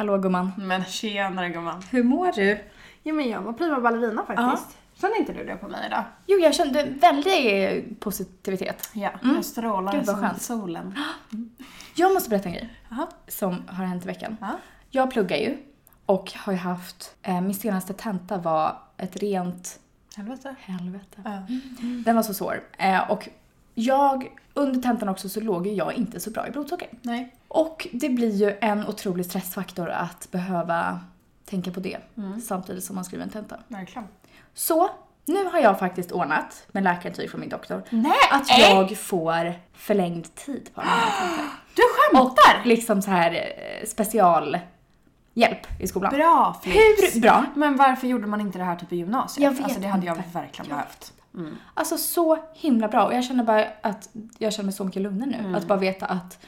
Hallå gumman. Men tjenare gumman. Hur mår du? Ja men jag var prima ballerina faktiskt. Kände inte du det på mig idag? Jo, jag kände väldigt positivitet. Ja, Mm. jag strålar Gud, vad som skönt. solen. Jag måste berätta en grej Jaha. som har hänt i veckan. Ja. Jag pluggar ju och har ju haft, eh, min senaste tenta var ett rent Helvete. helvete. Ja. Den var så svår. Eh, och jag, under tentan också så låg ju jag inte så bra i blodsocker. Nej. Och det blir ju en otrolig stressfaktor att behöva tänka på det Mm. samtidigt som man skriver en tenta. Verkligen. Så, nu har jag faktiskt ordnat med läkarintyg från min doktor Nej! att jag får förlängd tid på alla mina tentor. Du skämtar! Liksom så här eh, specialhjälp i skolan. Bra Flips. Hur bra? Men varför gjorde man inte det här typ i gymnasiet? Jag vet alltså det hade jag inte. verkligen Jag behövt. Mm. Alltså så himla bra och jag känner bara att jag känner mig så mycket lugnare nu. Mm. Att bara veta att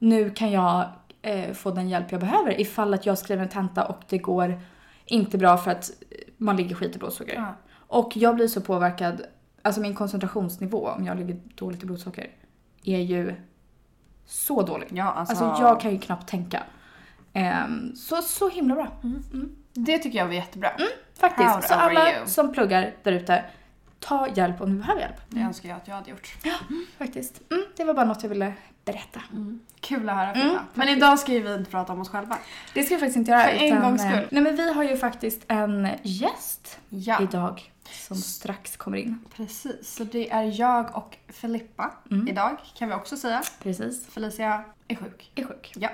nu kan jag eh, få den hjälp jag behöver ifall att jag skriver en tenta och det går inte bra för att man ligger skit i blodsocker. Ja. Och jag blir så påverkad, alltså min koncentrationsnivå om jag ligger dåligt i blodsocker är ju så dålig. Ja, alltså, Alltså jag kan ju knappt tänka. Ehm, så, så himla bra. Det tycker jag var jättebra. Faktiskt. Proud Så alla you. som pluggar där ute, ta hjälp om du behöver hjälp. Det önskar jag att jag hade gjort. Faktiskt. Mm, det var bara något jag ville berätta. Kul att höra Mm. Men idag ska ju vi inte prata om oss själva. Det ska vi faktiskt inte göra. För en gångs skull. eh, Nej men vi har ju faktiskt en gäst Ja. idag som strax kommer in. Precis, så det är jag och Filippa Mm. idag kan vi också säga. Precis. Felicia är sjuk. Är sjuk. Ja.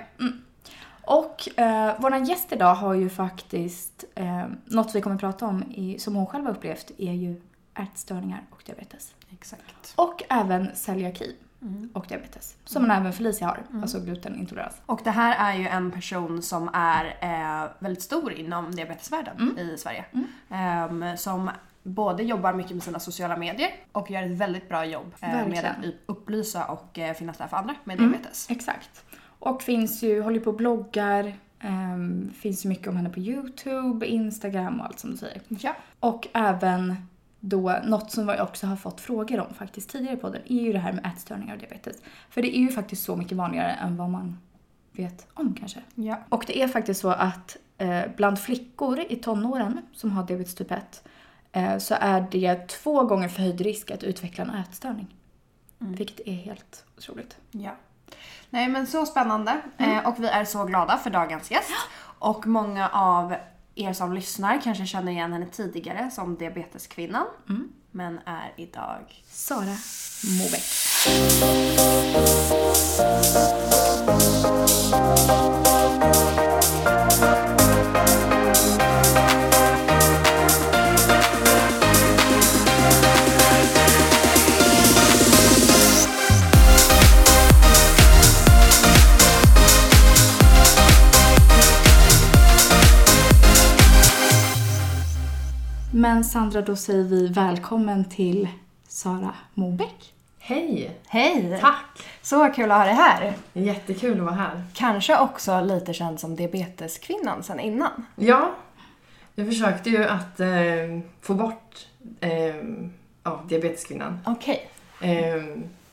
Och eh, våran gäst idag har ju faktiskt, eh, något vi kommer prata om i, som hon själv har upplevt är ju ätstörningar och diabetes. Exakt. Och även celiaki Mm. och diabetes. Som man även Felicia har, alltså glutenintolerans. Och det här är ju en person som är eh, väldigt stor inom diabetesvärlden Mm. i Sverige. Ehm, som både jobbar mycket med sina sociala medier och gör ett väldigt bra jobb eh, med att upplysa och eh, finnas där för andra med Mm. diabetes. Exakt. Och finns ju, håller på och bloggar, ehm, finns ju mycket om henne på YouTube, Instagram och allt som du säger. Ja. Och även då, något som vi också har fått frågor om faktiskt tidigare i podden, är ju det här med ätstörningar och diabetes. För det är ju faktiskt så mycket vanligare än vad man vet om kanske. ja. Och det är faktiskt så att eh, bland flickor i tonåren som har diabetes typ 1 eh, så är det två gånger förhöjd risk att utveckla en ätstörning. Mm. Vilket är helt otroligt. Ja. Nej men så spännande Mm. eh, och vi är så glada för dagens gäst. Och många av er som lyssnar kanske känner igen henne tidigare som diabeteskvinnan. Mm. Men är idag... Sara Mobeck. Men Sandra, då säger vi välkommen till Sara Mobeck. Hej! Hej! Tack! Så kul att ha dig här. Jättekul att vara här. Kanske också lite känd som diabeteskvinnan sen innan. Ja, jag försökte ju att eh, få bort eh, ja, diabeteskvinnan. Okej. Eh,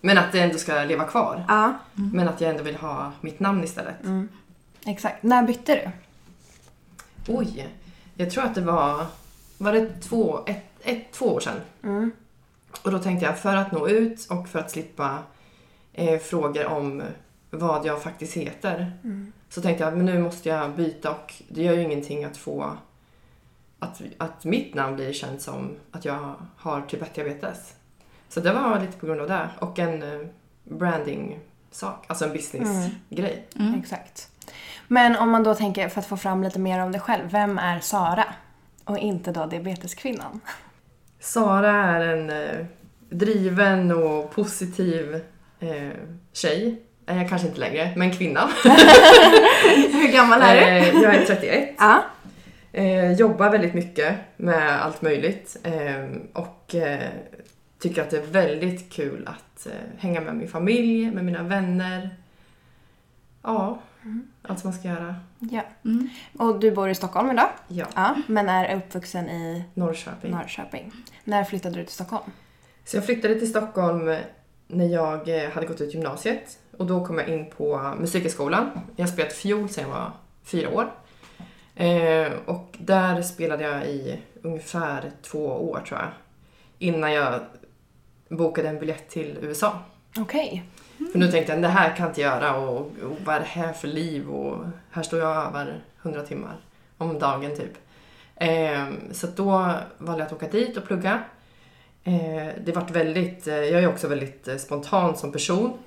men att det ändå ska leva kvar. Ja. Men att jag ändå vill ha mitt namn istället. Mm. Exakt. När bytte du? Oj, jag tror att det var, var det två, ett, ett, två år sedan. Mm. Och då tänkte jag för att nå ut och för att slippa eh, frågor om vad jag faktiskt heter. Mm. Så tänkte jag men nu måste jag byta och det gör ju ingenting att få att, att mitt namn blir känt som att jag har typ 1-diabetes. Så det var lite på grund av det och en eh, branding-sak, alltså en business-grej. Mm. Exakt. Men om man då tänker, för att få fram lite mer om dig själv, vem är Sara? Och inte då diabeteskvinnan. Sara är en eh, driven och positiv eh, tjej. Eh, kanske inte längre, men kvinna. Hur gammal är du? Eh, jag är 31. Ja. Eh, jobbar väldigt mycket med allt möjligt eh, och eh, tycker att det är väldigt kul att eh, hänga med min familj, med mina vänner. Ja, allt som man ska göra. ja. Mm. Och du bor i Stockholm idag? Ja, Ja. Men är uppvuxen i Norrköping. Norrköping. När flyttade du till Stockholm? Så jag flyttade till Stockholm när jag eh, hade gått ut gymnasiet och då kom jag in på Musikhögskolan. Jag har spelat fiol sedan jag var fyra år. Eh, och där spelade jag i ungefär två år tror jag. Innan jag bokade en biljett till USA. Okej. För nu tänkte jag, det här kan jag inte göra och, och vad är det här för liv och här står jag och övar 100 timmar om dagen typ. Eh, så då valde jag att åka dit och plugga. Eh, det vart väldigt, eh, jag är också väldigt eh, spontan som person.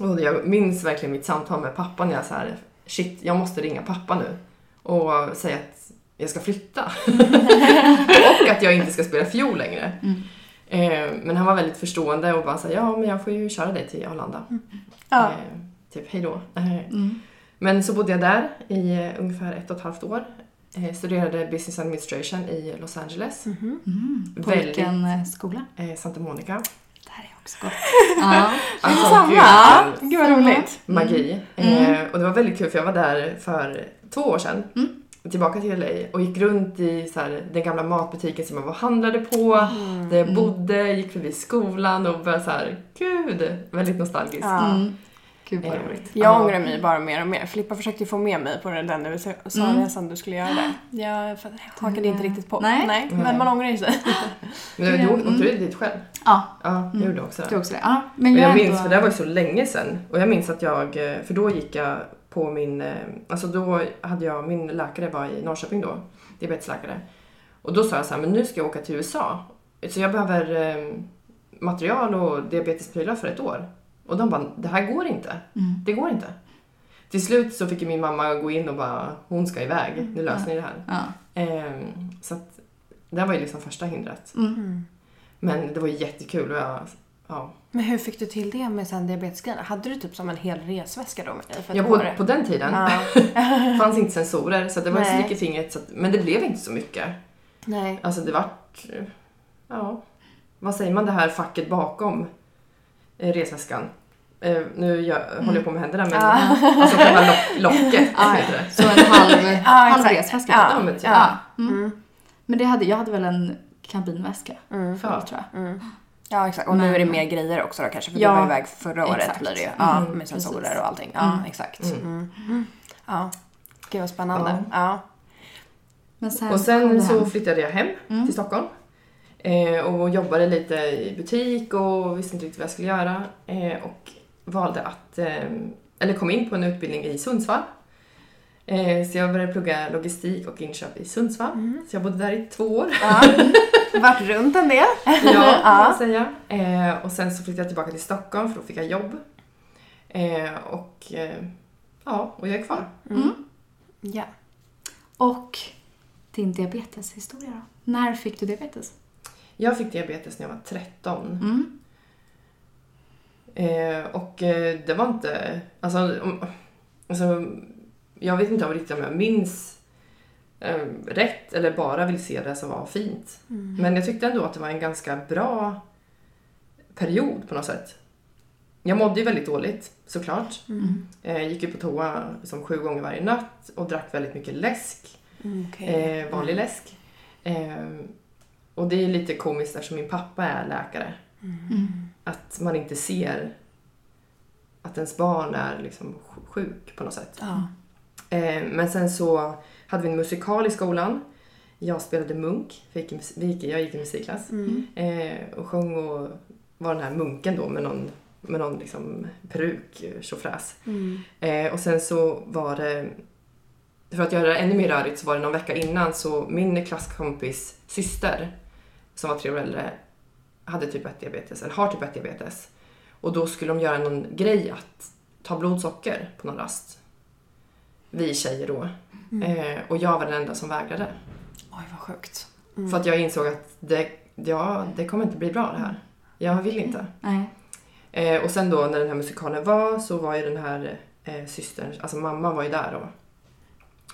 Och jag minns verkligen mitt samtal med pappa när jag så här, shit, jag måste ringa pappa nu och säga att jag ska flytta. och att jag inte ska spela fiol längre. Mm. Eh, men han var väldigt förstående och bara sa ja men jag får ju köra dig till Arlanda. Ja. Eh, typ hej då. Eh, Mm. Men så bodde jag där i ungefär ett och ett halvt år. Eh, studerade business administration i Los Angeles. Mhm. Mm. På Väldigt. vilken skola? Santa Monica. Det här är också gott. ja. Alltså, Samma. gud, Gud vad roligt. Magi. Mm. Och det var väldigt kul för jag var där för två år sedan. Mm. Tillbaka till LA och gick runt i så här, den gamla matbutiken som jag var handlade på. Där jag bodde, gick förbi skolan och bara så här, gud, väldigt nostalgiskt. Ja. Mm. Gud vad Eh, roligt. Jag Ja. ångrar mig bara mer och mer. Filippa försökte ju få med mig på den där USA-resan du skulle göra där. Jag hakade inte riktigt på. Nej. Nej, men man ångrar ju sig. Men du, Mm. åkte du dit själv? Ja, Ja, jag gjorde också du det. också det. Ja, men jag, jag är minns, ändå- för det var ju så länge sedan. Och jag minns att jag, eh, för då gick jag på min, eh, alltså då hade jag, min läkare var i Norrköping då, diabetesläkare. Och då sa jag så här, men nu ska jag åka till USA. Så jag behöver eh, material och diabetesprylar för ett år. Och de bara, det här går inte. Mm. Det går inte. Till slut så fick min mamma gå in och bara, hon ska iväg, nu löser ni det här. Ja. Eh, så att det var ju liksom första hindret. Mm. Men det var jättekul och jag, ja. Men hur fick du till det med sen diabetesgrejerna? Hade du typ som en hel resväska då med dig för Jag år? på, på den tiden Ja. fanns inte sensorer så det var Nej. stick i fingret. Så att, men det blev inte så mycket. Nej. Alltså det vart, ja, vad säger man det här facket bakom eh, resväskan? Eh, nu gör, håller jag på med händerna men Ja. alltså själva lock, locket Ah, heter ja. Så en halv, Ja, halv resväska. Ja. Ja, men typ. Ja. Mm. Mm. Men det hade, jag hade väl en kabinväska Mm. Ja. tror jag. Ja exakt, och nu Men- är det mer grejer också då kanske för Ja, du var iväg förra året exakt. blir det ju. Ja, Mm, med sensorer precis. och allting. Ja Mm. exakt. Mm. Mm. Ja. Gud vad spännande. Ja. Ja. Men sen Och sen så hem. flyttade jag hem Mm. till Stockholm. Eh, och jobbade lite i butik och visste inte riktigt vad jag skulle göra. Eh, och valde att, eh, eller kom in på en utbildning i Sundsvall. Så jag började plugga logistik och inköp i Sundsvall. Mm. Så jag bodde där i två år. Vart runt en del. ja, kan Ja. man säga. Eh, och sen så flyttade jag tillbaka till Stockholm för då fick jag jobb. Eh, och eh, ja, och jag är kvar. Mm. Ja. Och din diabeteshistoria då? När fick du diabetes? Jag fick diabetes när jag var 13. Mm. Eh, och eh, det var inte... Alltså, om, alltså, jag vet inte om riktigt om jag minns rätt eller bara vill se det som var fint. Mm. Men jag tyckte ändå att det var en ganska bra period på något sätt. Jag mådde ju väldigt dåligt, såklart. Mm. Eh, gick ju på toa som sju gånger varje natt och drack väldigt mycket läsk. Mm, okej. Eh, vanlig läsk. Eh, och det är lite komiskt eftersom min pappa är läkare. Mm. Att man inte ser att ens barn är liksom sjuk på något sätt. Ja. Eh, men sen så hade vi en musikal i skolan. Jag spelade munk, jag gick i, jag gick i musikklass. Mm. Eh, och sjöng och var den här munken då med någon, med någon liksom peruk, eh, tjofräs. Mm. Eh, och sen så var det, för att göra det ännu mer rörigt så var det någon vecka innan så min klasskompis syster som var tre år äldre hade typ 1 diabetes, eller har typ 1 diabetes. Och då skulle de göra någon grej att ta blodsocker på någon rast. Vi tjejer då. Eh, och jag var den enda som vägrade. Oj vad sjukt. Mm. För att jag insåg att det, ja, det kommer inte bli bra det här. Jag vill inte. Nej. Eh, och sen då när den här musikalen var så var ju den här eh, systern, alltså mamma var ju där då.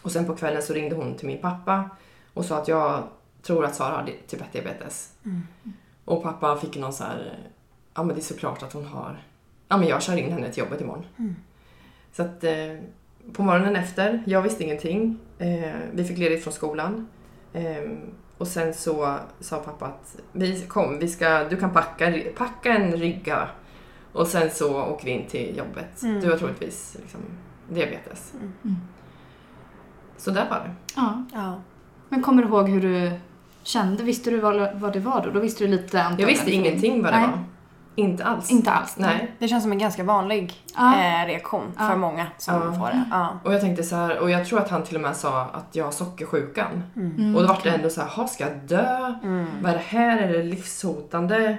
Och sen på kvällen så ringde hon till min pappa och sa att jag tror att Sara har typ 1 diabetes. Mm. Och pappa fick någon så här, ja men det är såklart att hon har, ja men jag kör in henne till jobbet imorgon. Mm. Så att eh, på morgonen efter, jag visste ingenting. Eh, vi fick ledigt från skolan. Eh, och sen så sa pappa att vi, kom, vi ska, du kan packa, packa en rygga och sen så åker vi in till jobbet. Mm. Du har troligtvis liksom, diabetes. Mm. Mm. så där var det. Ja. Ja. Men kommer du ihåg hur du kände? Visste du vad, vad det var då? Då visste du lite Jag antagligen. visste ingenting vad det Nej. var. Inte alls. Inte alls. Nej. Det känns som en ganska vanlig Ja. eh, reaktion för Ja. många som Ja. får det. Och jag tänkte så här, och jag tror att han till och med sa att jag har sockersjukan. Mm, och då var det okej. ändå så här, "Ha, ska jag dö? Mm. Vad är det här? Är det livshotande?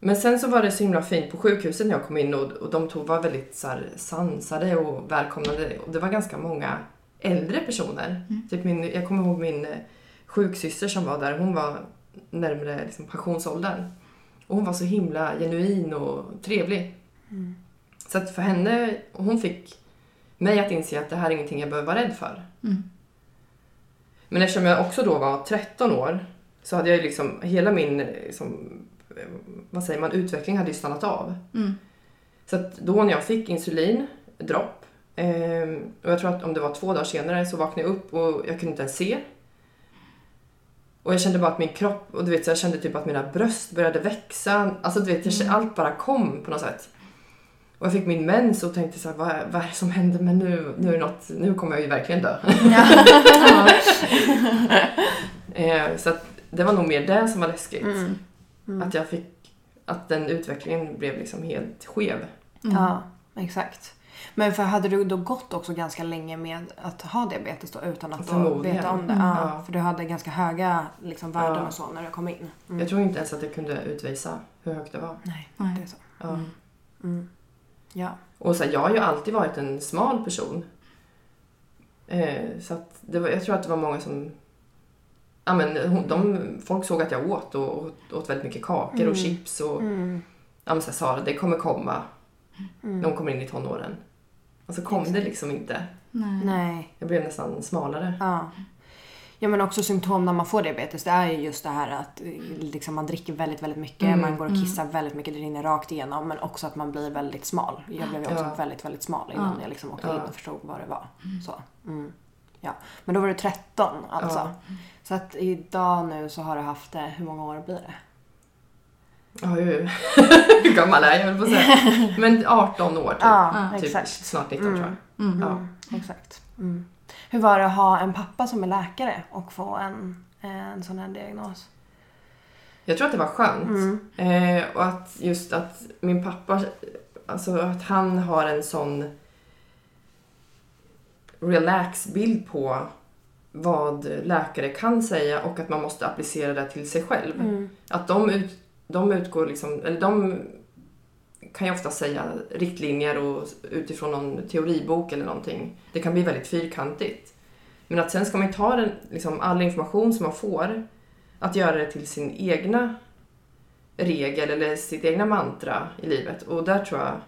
Men sen så var det så himla fint på sjukhuset när jag kom in och, och de tog, var väldigt så här, sansade och välkomnande. Och det var ganska många äldre personer. Typ min, jag kommer ihåg min eh, sjuksyster som var där. Hon var närmare liksom, pensionsåldern. Och hon var så himla genuin och trevlig. Så att för henne, hon fick mig att inse att det här är ingenting jag behöver vara rädd för. Mm. Men eftersom jag också då var 13 år så hade jag ju liksom hela min liksom, eh, vad säger man, utveckling hade ju stannat av. Mm. Så att då när jag fick insulin, dropp, eh, och jag tror att om det var två dagar senare så vaknade jag upp och jag kunde inte ens se. Och jag kände bara att min kropp, och du vet så jag kände typ att mina bröst började växa. Alltså du vet, jag kände, allt bara kom på något sätt. Och jag fick min mens och tänkte så här, vad, är- vad är det som händer? Men nu, nu, är något, nu kommer jag ju verkligen dö. eh, så att det var nog mer det som var läskigt. Mm. Att jag fick, att den utvecklingen blev liksom helt skev. Mm. Ja, exakt. Men för hade du då gått också ganska länge med att ha diabetes då utan att då veta om det? Mm. Ja, Ja. För du hade ganska höga liksom, värden Ja. och så när du kom in? Mm. Jag tror inte ens att jag kunde utvisa hur högt det var. Nej, Nej. det är så. Ja. Mm. Ja. Och så här, jag har ju alltid varit en smal person. Eh, så att det var, jag tror att det var många som... Ja, men, hon- de, folk såg att jag åt och, och åt väldigt mycket kakor och Mm. chips. Och, Mm. ja, men så här, Sara, det kommer komma Mm. när hon kommer in i tonåren. Och så kom det liksom inte. Nej. Nej. Jag blev nästan smalare. Ja. Ja men också symptom när man får diabetes det är ju just det här att liksom, man dricker väldigt väldigt mycket, Mm. man går och kissar väldigt mycket, det rinner rakt igenom men också att man blir väldigt smal. Jag blev ju också Ja. väldigt väldigt smal innan Ja. jag liksom åkte Ja. in och förstod vad det var. Så. Mm. Ja. Men då var du 13 alltså. Ja. Så att idag nu så har du haft det, hur många år blir det? Ja, hur, hur gammal är jag höll på säga. Men 18 år typ. Ja, typ exakt. snart 19 tror jag. Mm. Ja. Mm, exakt. Mm. Hur var det att ha en pappa som är läkare och få en, en sån här diagnos? Jag tror att det var skönt. Mm. Eh, och att just att min pappa, alltså att han har en sån relax bild på vad läkare kan säga och att man måste applicera det till sig själv. Mm. Att de, ut, de utgår liksom, eller de kan ju ofta säga riktlinjer och utifrån någon teoribok eller någonting. Det kan bli väldigt fyrkantigt. Men att sen ska man ta den, liksom, all information som man får, att göra det till sin egna regel eller sitt egna mantra i livet. Och där tror jag,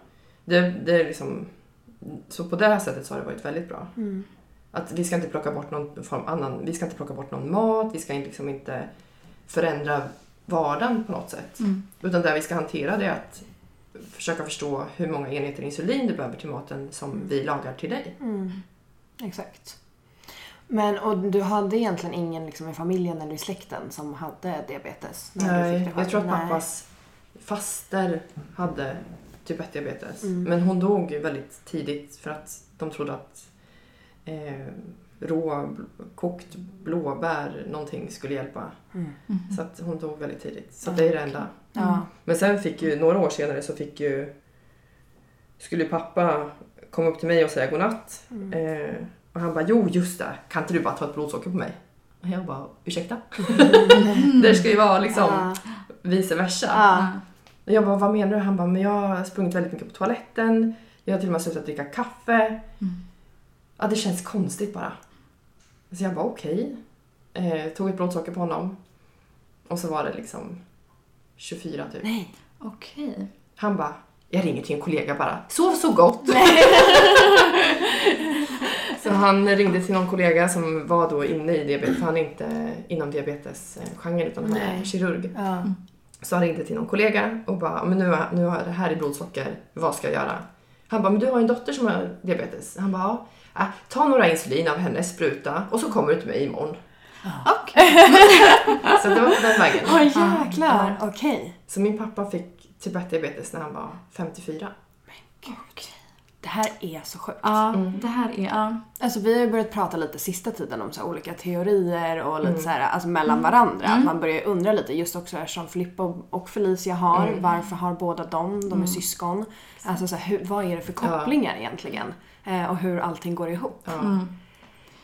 det, det är liksom, så på det här sättet så har det varit väldigt bra. Mm. Att vi ska inte plocka bort någon form annan, vi ska inte plocka bort någon mat, vi ska liksom inte förändra vardagen på något sätt. Mm. Utan det vi ska hantera det är att försöka förstå hur många enheter insulin du behöver till maten som vi lagar till dig. Mm. Exakt. Men och du hade egentligen ingen liksom, i familjen eller i släkten som hade diabetes? när du Nej, fick det själv? jag tror att Nej. pappas faster hade typ 1-diabetes. Mm. Men hon dog väldigt tidigt för att de trodde att eh, rå bl- kokt blåbär någonting skulle hjälpa. Mm. Så att hon dog väldigt tidigt. Så det är det enda. Ja. Men sen fick ju, några år senare så fick ju, skulle pappa komma upp till mig och säga godnatt. Mm. Eh, och han bara, jo just det, kan inte du bara ta ett blodsocker på mig? Och jag bara, ursäkta? det ska ju vara liksom Ja. vice versa. Ja. Och jag bara, vad menar du? Han bara, men jag har sprungit väldigt mycket på toaletten. Jag har till och med slutat dricka kaffe. Ja, det känns konstigt bara. Så jag bara, okej. Eh, tog ett blodsocker på honom. Och så var det liksom 24 typ. Nej. Okej. Han bara, jag ringer till en kollega bara. Sov så gott! så han ringde till någon kollega som var då inne i diabetes, för han är inte inom diabetesgenren utan han är kirurg. Ja. Så han ringde till någon kollega och bara, men nu, har- nu har jag det här i blodsocker, vad ska jag göra? Han bara, men du har en dotter som har diabetes. Han bara, ja. Äh, ta några insulin av hennes spruta och så kommer du till mig imorgon. Okej. Så det var på den vägen. Åh jäklar, okej. Så min pappa fick typ 1 diabetes när han var 54. Gud. Det här är så sjukt. Ja, Mm. det här är... Ja. Alltså vi har ju börjat prata lite sista tiden om så här olika teorier och lite så här, alltså mellan varandra. Att man börjar undra lite just också eftersom Filippa och Felicia har. Varför har båda dem? De är syskon. Alltså så här, hur, vad är det för kopplingar egentligen? Eh, och hur allting går ihop. Ja.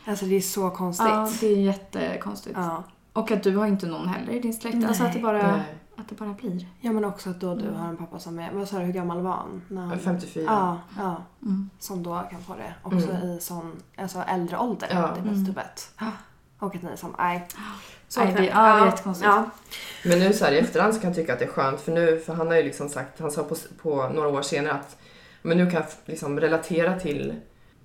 Alltså det är så konstigt. ja, det är jättekonstigt. Ja. Och att du har inte någon heller i din släkt. Alltså att det, bara, Nej. att det bara blir. Ja men också att då du har en pappa som är, vad sa du, hur gammal var han? När han 54. Ja, ja. Mm. Som då kan få det också Mm. i sån, alltså äldre ålder. Ja. Det är typ ett. Och att ni är som, nej. Så Nej, det- ja, det är jättekonstigt. Ja. Men nu så här i efterhand så kan jag tycka att det är skönt för nu, för han har ju liksom sagt, han sa på, på några år senare att men nu kan liksom relatera till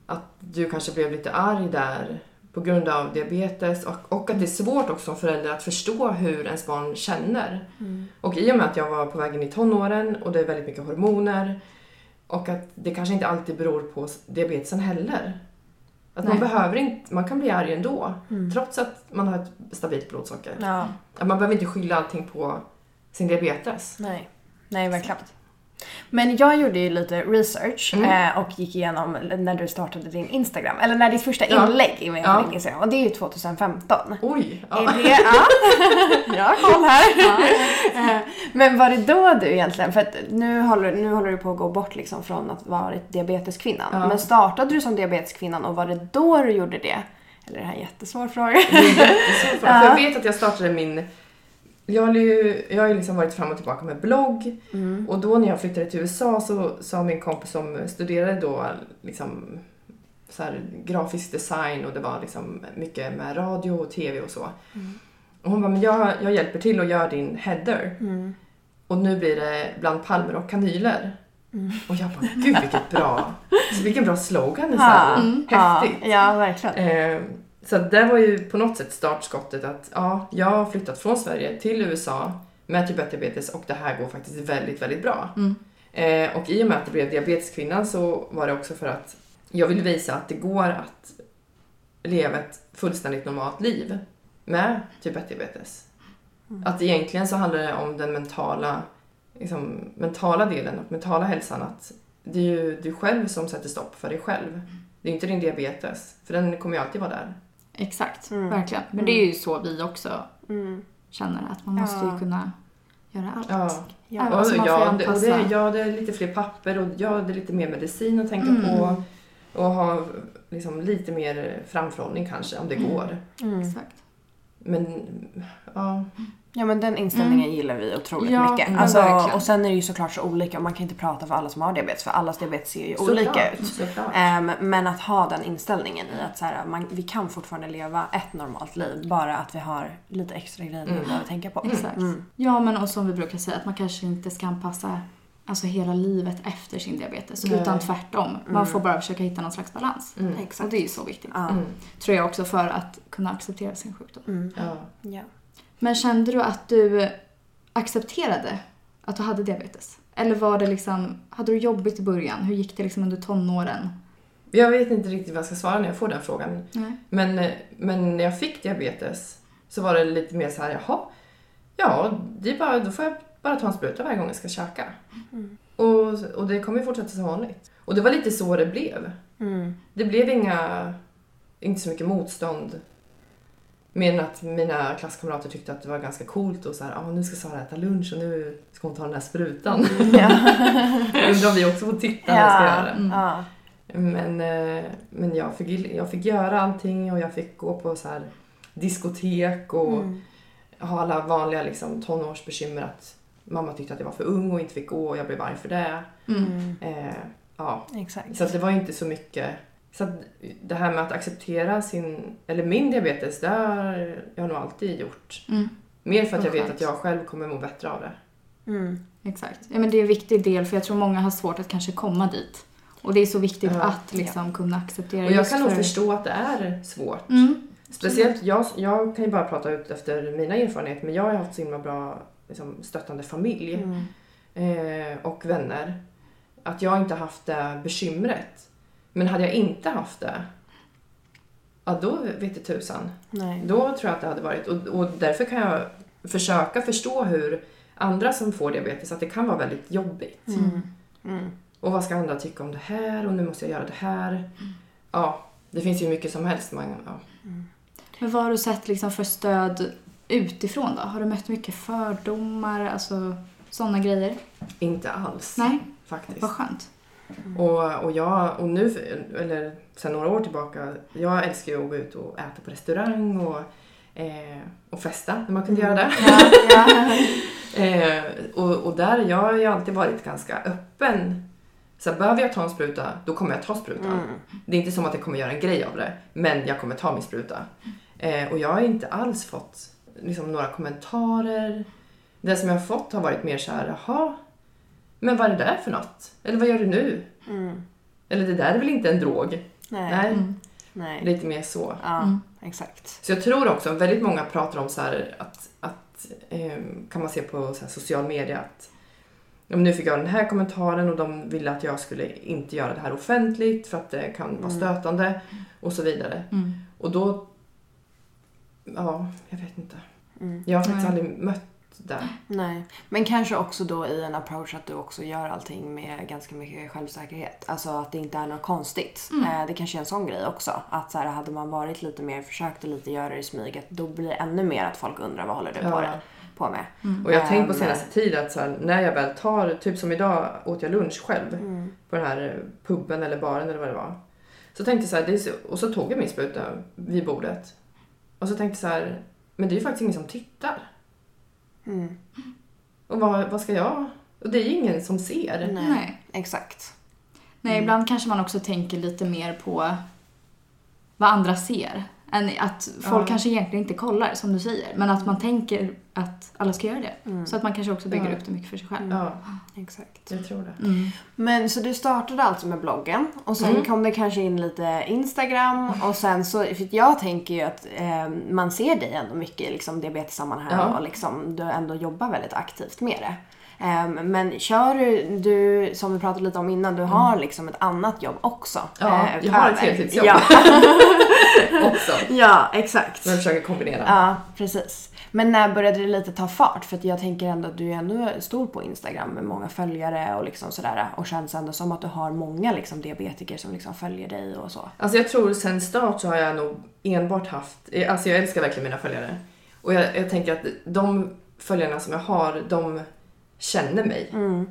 att du kanske blev lite arg där på grund av diabetes och, och att det är svårt också som förälder att förstå hur ens barn känner. Och i och med att jag var på väg in i tonåren och det är väldigt mycket hormoner och att det kanske inte alltid beror på diabetesen heller. Att man behöver inte, man kan bli arg ändå trots att man har ett stabilt blodsocker. ja. Att man behöver inte skylla allting på sin diabetes. Nej. Nej, verkligen. Men jag gjorde ju lite research Mm. eh, och gick igenom när du startade din Instagram. Eller när ditt första Ja. inlägg i min Ja. din Instagram. Och det är ju 2015. Oj! Är Ja. det, ja. jag har koll här. Eh, Men var det då du egentligen, för att nu håller, nu håller du på att gå bort liksom från att vara diabeteskvinnan. Ja. Men startade du som diabeteskvinnan och var det då du gjorde det? Eller är det här en jättesvår fråga? Det är jättesvårt för Jag vet att jag startade min... Jag har ju, jag har ju liksom varit fram och tillbaka med blogg och då när jag flyttade till USA så sa min kompis som studerade då liksom så här, grafisk design och det var liksom mycket med radio och tv och så. Och hon bara, men jag, jag hjälper till och gör din header. Och nu blir det bland palmer och kanyler. Och jag bara, gud vilket bra, vilken bra slogan. Det är så här, Häftigt. Ja, ja verkligen. Eh, så det var ju på något sätt startskottet att ja, jag har flyttat från Sverige till USA med typ 1-diabetes och det här går faktiskt väldigt, väldigt bra. Mm. Eh, och i och med att det blev diabeteskvinnan så var det också för att jag ville visa att det går att leva ett fullständigt normalt liv med typ 1-diabetes. Att egentligen så handlar det om den mentala, liksom, mentala delen och mentala hälsan. Att det är ju du själv som sätter stopp för dig själv. Det är inte din diabetes, för den kommer ju alltid vara där. Exakt, Mm. verkligen. Men det är ju så vi också Mm. känner att man måste Ja. ju kunna göra allt. Ja. Ja. Även Och, så man får ja, det, och det, ja, det är lite fler papper och ja, det är lite mer medicin att tänka Mm. på. Och ha liksom, lite mer framförhållning kanske, om det går. Mm. Exakt. Men, ja. Ja men den inställningen gillar vi otroligt Ja, mycket. men Alltså, och sen är det ju såklart så olika och man kan inte prata för alla som har diabetes för allas diabetes ser ju olika såklart, ut. Såklart. Ehm, men att ha den inställningen i att så här, man, vi kan fortfarande leva ett normalt liv bara att vi har lite extra grejer vi Mm. behöver tänka på. Exakt. Mm. Ja, men och som vi brukar säga att man kanske inte ska anpassa alltså hela livet efter sin diabetes. Nej. Utan tvärtom. Man får bara försöka hitta någon slags balans. Mm. Och Exakt. det är ju så viktigt. Mm. Tror jag också för att kunna acceptera sin sjukdom. Mm. Ja. Men kände du att du accepterade att du hade diabetes? Eller var det liksom, hade du jobbigt i början? Hur gick det liksom under tonåren? Jag vet inte riktigt vad jag ska svara när jag får den frågan. Nej. Men, men när jag fick diabetes så var det lite mer så här, jaha, ja, det är bara, då får jag bara ta en spruta varje gång jag ska käka. Och, och det kommer ju fortsätta som vanligt. Och det var lite så det blev. Mm. Det blev inga, inte så mycket motstånd. Mer än att mina klasskamrater tyckte att det var ganska coolt och så här, ah, nu ska Sara äta lunch och nu ska hon ta den här sprutan. Ja. Undrar om vi också får titta när jag ska göra det. Mm. Ja. Men, eh, men jag, fick, jag fick göra allting och jag fick gå på så här diskotek och Mm. ha alla vanliga liksom, tonårsbekymmer att mamma tyckte att jag var för ung och inte fick gå och jag blev arg för det. Mm. Eh, ja. Exakt. Så det var inte så mycket. Så att det här med att acceptera sin, eller min diabetes, det har jag nog alltid gjort. Mm. Mer för att jag vet att jag själv kommer må bättre av det. Mm. Exakt. Ja, men det är en viktig del för jag tror många har svårt att kanske komma dit. Och det är så viktigt Ja. att liksom kunna acceptera Och jag kan nog för- förstå att det är svårt. Mm. Speciellt, jag, jag kan ju bara prata ut efter mina erfarenheter men jag har haft så himla bra liksom, stöttande familj Mm. eh, och vänner. Att jag inte haft det bekymret. Men hade jag inte haft det, ja då vet det tusan. Nej. Då tror jag att det hade varit, och, och därför kan jag försöka förstå hur andra som får diabetes, att det kan vara väldigt jobbigt. Mm. Mm. Och vad ska andra tycka om det här? Och nu måste jag göra det här. Ja, det finns ju mycket som helst. Man, ja. Men vad har du sett liksom för stöd utifrån då? Har du mött mycket fördomar, alltså sådana grejer? Inte alls Nej, faktiskt. vad skönt. Och, och jag, och nu, eller sen några år tillbaka, jag älskar ju att gå ut och äta på restaurang och, eh, och festa när man kunde göra det. Ja, ja. Eh, och, och där, jag har ju alltid varit ganska öppen. Så här, behöver jag ta en spruta, då kommer jag ta sprutan. Mm. Det är inte som att jag kommer göra en grej av det, men jag kommer ta min spruta. Eh, och jag har inte alls fått liksom, några kommentarer. Det som jag har fått har varit mer så här, jaha, men vad är det där för något? Eller vad gör du nu? Mm. Eller det där är väl inte en drog? Nej. Nej, Mm. Nej. lite mer så. Ja, Mm. exakt. Så jag tror också, väldigt många pratar om så här att, att eh, kan man se på så här social media att men nu fick jag den här kommentaren och de ville att jag skulle inte göra det här offentligt för att det kan vara Mm. stötande och så vidare. Mm. Och då, ja, jag vet inte. Mm. Jag har faktiskt Nej. aldrig mött det. Nej. Men kanske också då i en approach att du också gör allting med ganska mycket självsäkerhet. Alltså att det inte är något konstigt. Mm. Eh, det kanske är en sån grej också. Att så här, hade man varit lite mer, försökt att lite göra det i smyget, då blir det ännu mer att folk undrar vad håller du på, Ja. det, på med. Mm. Och jag har tänkt på senaste tid att så här, när jag väl tar, typ som idag åt jag lunch själv Mm. på den här puben eller baren eller vad det var. Så tänkte jag så här, så, och så tog jag min spruta vid bordet. Och så tänkte jag så här, men det är ju faktiskt ingen som tittar. Mm. Och vad, vad ska jag? Och det är ju ingen som ser. Nej. Nej. Exakt. Nej, Mm. ibland kanske man också tänker lite mer på vad andra ser. Än att folk Ja. kanske egentligen inte kollar, som du säger. Men att man tänker att alla ska göra det. Mm. Så att man kanske också bygger Ja. upp det mycket för sig själv. Ja, Exakt. jag tror det. Mm. Men så du startade alltså med bloggen och sen Mm. kom det kanske in lite Instagram och sen så, för jag tänker ju att eh, man ser dig ändå mycket i liksom diabetessammanhang Ja. och liksom du ändå jobbar väldigt aktivt med det. Eh, men kör du, du, som vi pratade lite om innan, du har liksom ett annat jobb också. Mm. Ja, eh, jag har ett heltidsjobb. Ja, Också. ja exakt. Jag försöker kombinera. Ja, precis. Men när började det lite ta fart? För att jag tänker ändå att du är ändå stor på Instagram med många följare och liksom sådär. Och känns ändå som att du har många liksom diabetiker som liksom följer dig och så. Alltså jag tror sen start så har jag nog enbart haft, alltså jag älskar verkligen mina följare. Och jag, jag tänker att de följarna som jag har, de känner mig. Mm.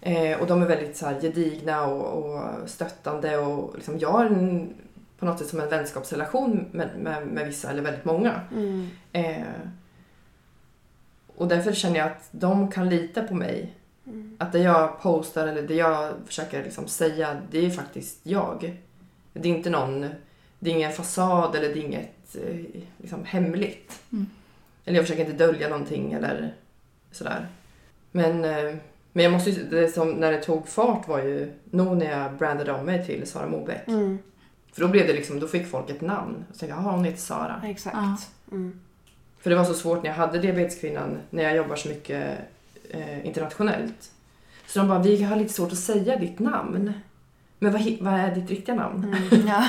Eh, och de är väldigt så här, gedigna och, och stöttande och liksom, jag har en, på något sätt som en vänskapsrelation med, med, med vissa, eller väldigt många. Mm. Eh, och därför känner jag att de kan lita på mig. Mm. Att det jag postar eller det jag försöker liksom säga, det är faktiskt jag. Det är inte någon, det är ingen fasad eller det är inget eh, liksom, hemligt. Mm. Eller jag försöker inte dölja någonting eller sådär. Men, eh, men jag måste ju, det som när det tog fart var ju nog när jag brandade om mig till Sara Mobeck. Mm. För då blev det liksom, då fick folk ett namn. Och tänkte jag, jaha hon heter Sara. Exakt. Ja. Mm. För det var så svårt när jag hade diabeteskvinnan, när jag jobbar så mycket eh, internationellt. Så de bara, vi har lite svårt att säga ditt namn. Men vad, vad är ditt riktiga namn? Mm. Ja.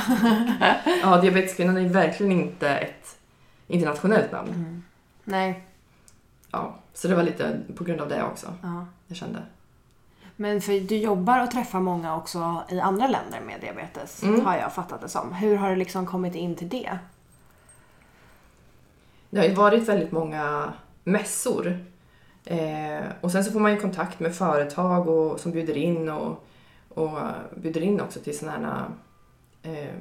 Ja, diabeteskvinnan är verkligen inte ett internationellt namn. Mm. Nej. Ja, så det var lite på grund av det också, Ja. jag kände. Men för du jobbar och träffar många också i andra länder med diabetes, Mm. har jag fattat det som. Hur har du liksom kommit in till det? Det har ju varit väldigt många mässor. Eh, och sen så får man ju kontakt med företag och, som bjuder in och, och bjuder in också till sådana här eh,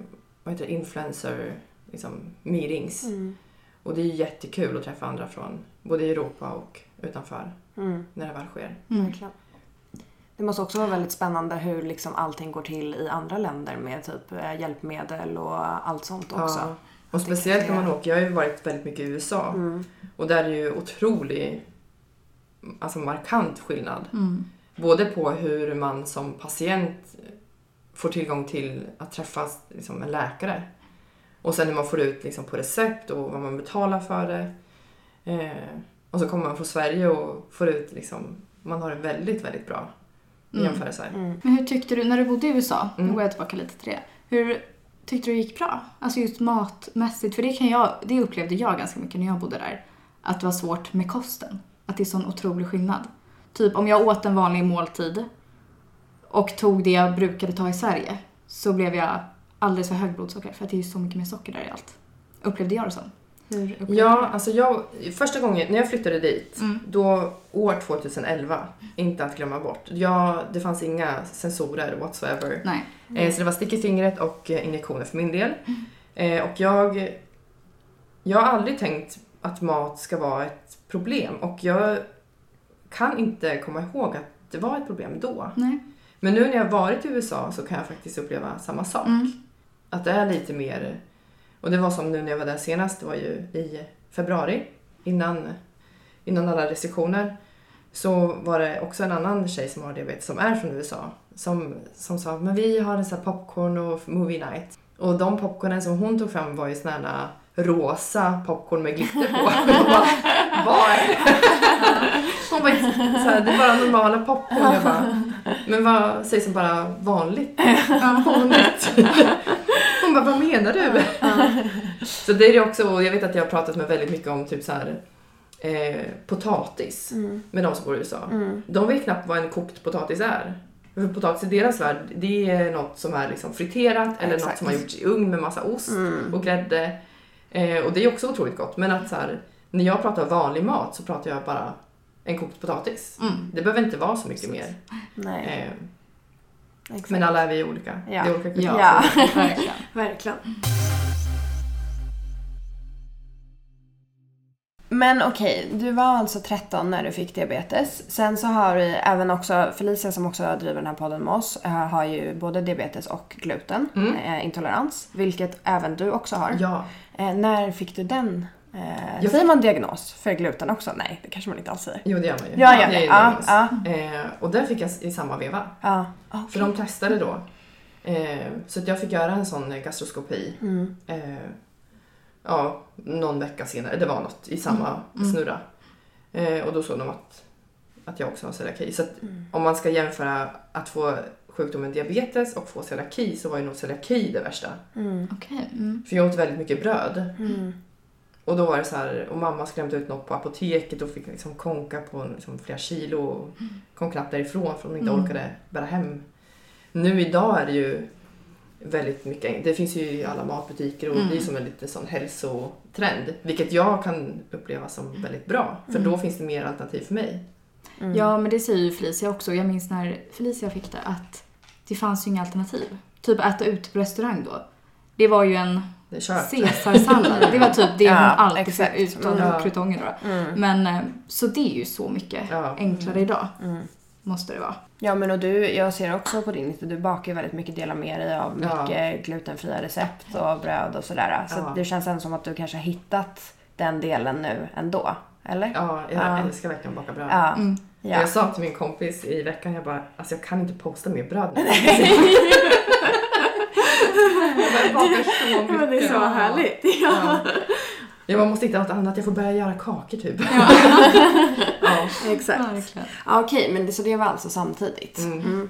vad heter det, influencer liksom, meetings. Mm. Och det är jättekul att träffa andra från både Europa och utanför Mm. när det väl sker. Mm. Det måste också vara väldigt spännande hur liksom allting går till i andra länder med typ eh, hjälpmedel och allt sånt också. Ja. Och speciellt när man åker, jag har ju varit väldigt mycket i USA Mm. och där är det ju otrolig, alltså markant skillnad. Mm. Både på hur man som patient får tillgång till att träffa liksom, en läkare och sen hur man får ut liksom, på recept och vad man betalar för det. Eh, och så kommer man från Sverige och får ut, liksom, man har det väldigt, väldigt bra i Mm. jämförelse. Mm. Men hur tyckte du, när du bodde i USA, nu Mm. går jag tillbaka lite till det. Hur tyckte du det gick bra? Alltså just matmässigt, för det, kan jag, det upplevde jag ganska mycket när jag bodde där. Att det var svårt med kosten. Att det är sån otrolig skillnad. Typ om jag åt en vanlig måltid och tog det jag brukade ta i Sverige så blev jag alldeles för hög blodsocker för att det är så mycket mer socker där i allt. Upplevde jag det som. Hur Ja, alltså jag, första gången när jag flyttade dit, Mm. då år 2011, inte att glömma bort. Jag, det fanns inga sensorer whatsoever. Nej. Eh, så det var stick i fingret och eh, injektioner för min del. Eh, och jag, jag har aldrig tänkt att mat ska vara ett problem och jag kan inte komma ihåg att det var ett problem då. Nej. Men nu när jag har varit i USA så kan jag faktiskt uppleva samma sak. Mm. Att det är lite mer... Och det var som nu när jag var där senast, det var ju i februari innan, innan alla restriktioner. Så var det också en annan tjej som har diabetes som är från USA som, som sa men vi har en sån här popcorn och movie night. Och de popcornen som hon tog fram var ju såna här rosa popcorn med glitter på. Jag bara, Vad är det? Hon bara, så här, det är bara normala popcorn. Jag bara, men vad sägs som bara vanligt? vanligt? Bara, vad menar du? Så det är det också, och jag vet att jag har pratat med väldigt mycket om typ så här eh, potatis med de som bor i USA. De vet knappt vad en kokt potatis är. För potatis i deras värld, det är något som är liksom friterat eller något Exakt. som har gjorts i ugn med massa ost och grädde. Eh, och det är också otroligt gott. Men att så här, när jag pratar vanlig mat så pratar jag bara en kokt potatis. Mm. Det behöver inte vara så mycket mer. Nej, Eh, exakt. men alla är vi olika. Ja. Det är olika kulturer. Ja. Verkligen. Verkligen. Men okej, du var alltså 13 när du fick diabetes. Sen så har vi även också Felicia som också driver den här podden med oss eh, har ju både diabetes och gluten, eh, intolerans, vilket även du också har. Ja. Eh, när fick du den? Eh, Jag säger man diagnos för gluten också? Nej, det kanske man inte alls säger. Jo, det gör man ju. Ja, ja, det ja, ja. Eh, och den fick jag i samma veva. Ja, ah, För de testade då. Eh, så att jag fick göra en sån gastroskopi. Mm. Eh, ja, någon vecka senare. Det var något i samma snurra. Eh, och då såg de att, att jag också har celiaki. Så att om man ska jämföra att få sjukdomen diabetes och få celiaki så var ju nog celiaki det värsta. Okej. Mm. För jag åt väldigt mycket bröd. Mm. Och då var det så här, och mamma skrämde ut något på apoteket och fick liksom konka på liksom flera kilo och kom knappt därifrån för hon inte orkade bära hem. Nu idag är det ju väldigt mycket, det finns ju i alla matbutiker och det är som en lite sån hälsotrend. Vilket jag kan uppleva som väldigt bra, för då finns det mer alternativ för mig. Ja, men det säger ju Felicia också. Jag minns när Felicia fick det att det fanns ju inga alternativ. Typ äta ute på restaurang då. Det var ju en Det är kört. caesarsallad. Det var typ det Ja, hon alltid exakt. fick utan Mm. krutonger då. Men eh, så det är ju så mycket Ja. enklare idag. Måste det vara. Ja men och du, jag ser också på din lista, du bakar ju väldigt mycket, delar med dig av Ja. mycket glutenfria recept och bröd och sådär. Så Ja. det känns ändå som att du kanske har hittat den delen nu ändå. Eller? Ja, jag Ja. älskar verkligen att baka bröd. Ja. Mm. ja. Jag sa till min kompis i veckan, jag bara, alltså jag kan inte posta mer bröd nu. jag bara bakar så mycket. Men det är så härligt. Ja. Ja. Jag bara måste hitta något annat, jag får börja göra kakor typ. Ja. Exakt. Verkligen. Ja, Okej, men det, så det var alltså samtidigt. Mm. Mm.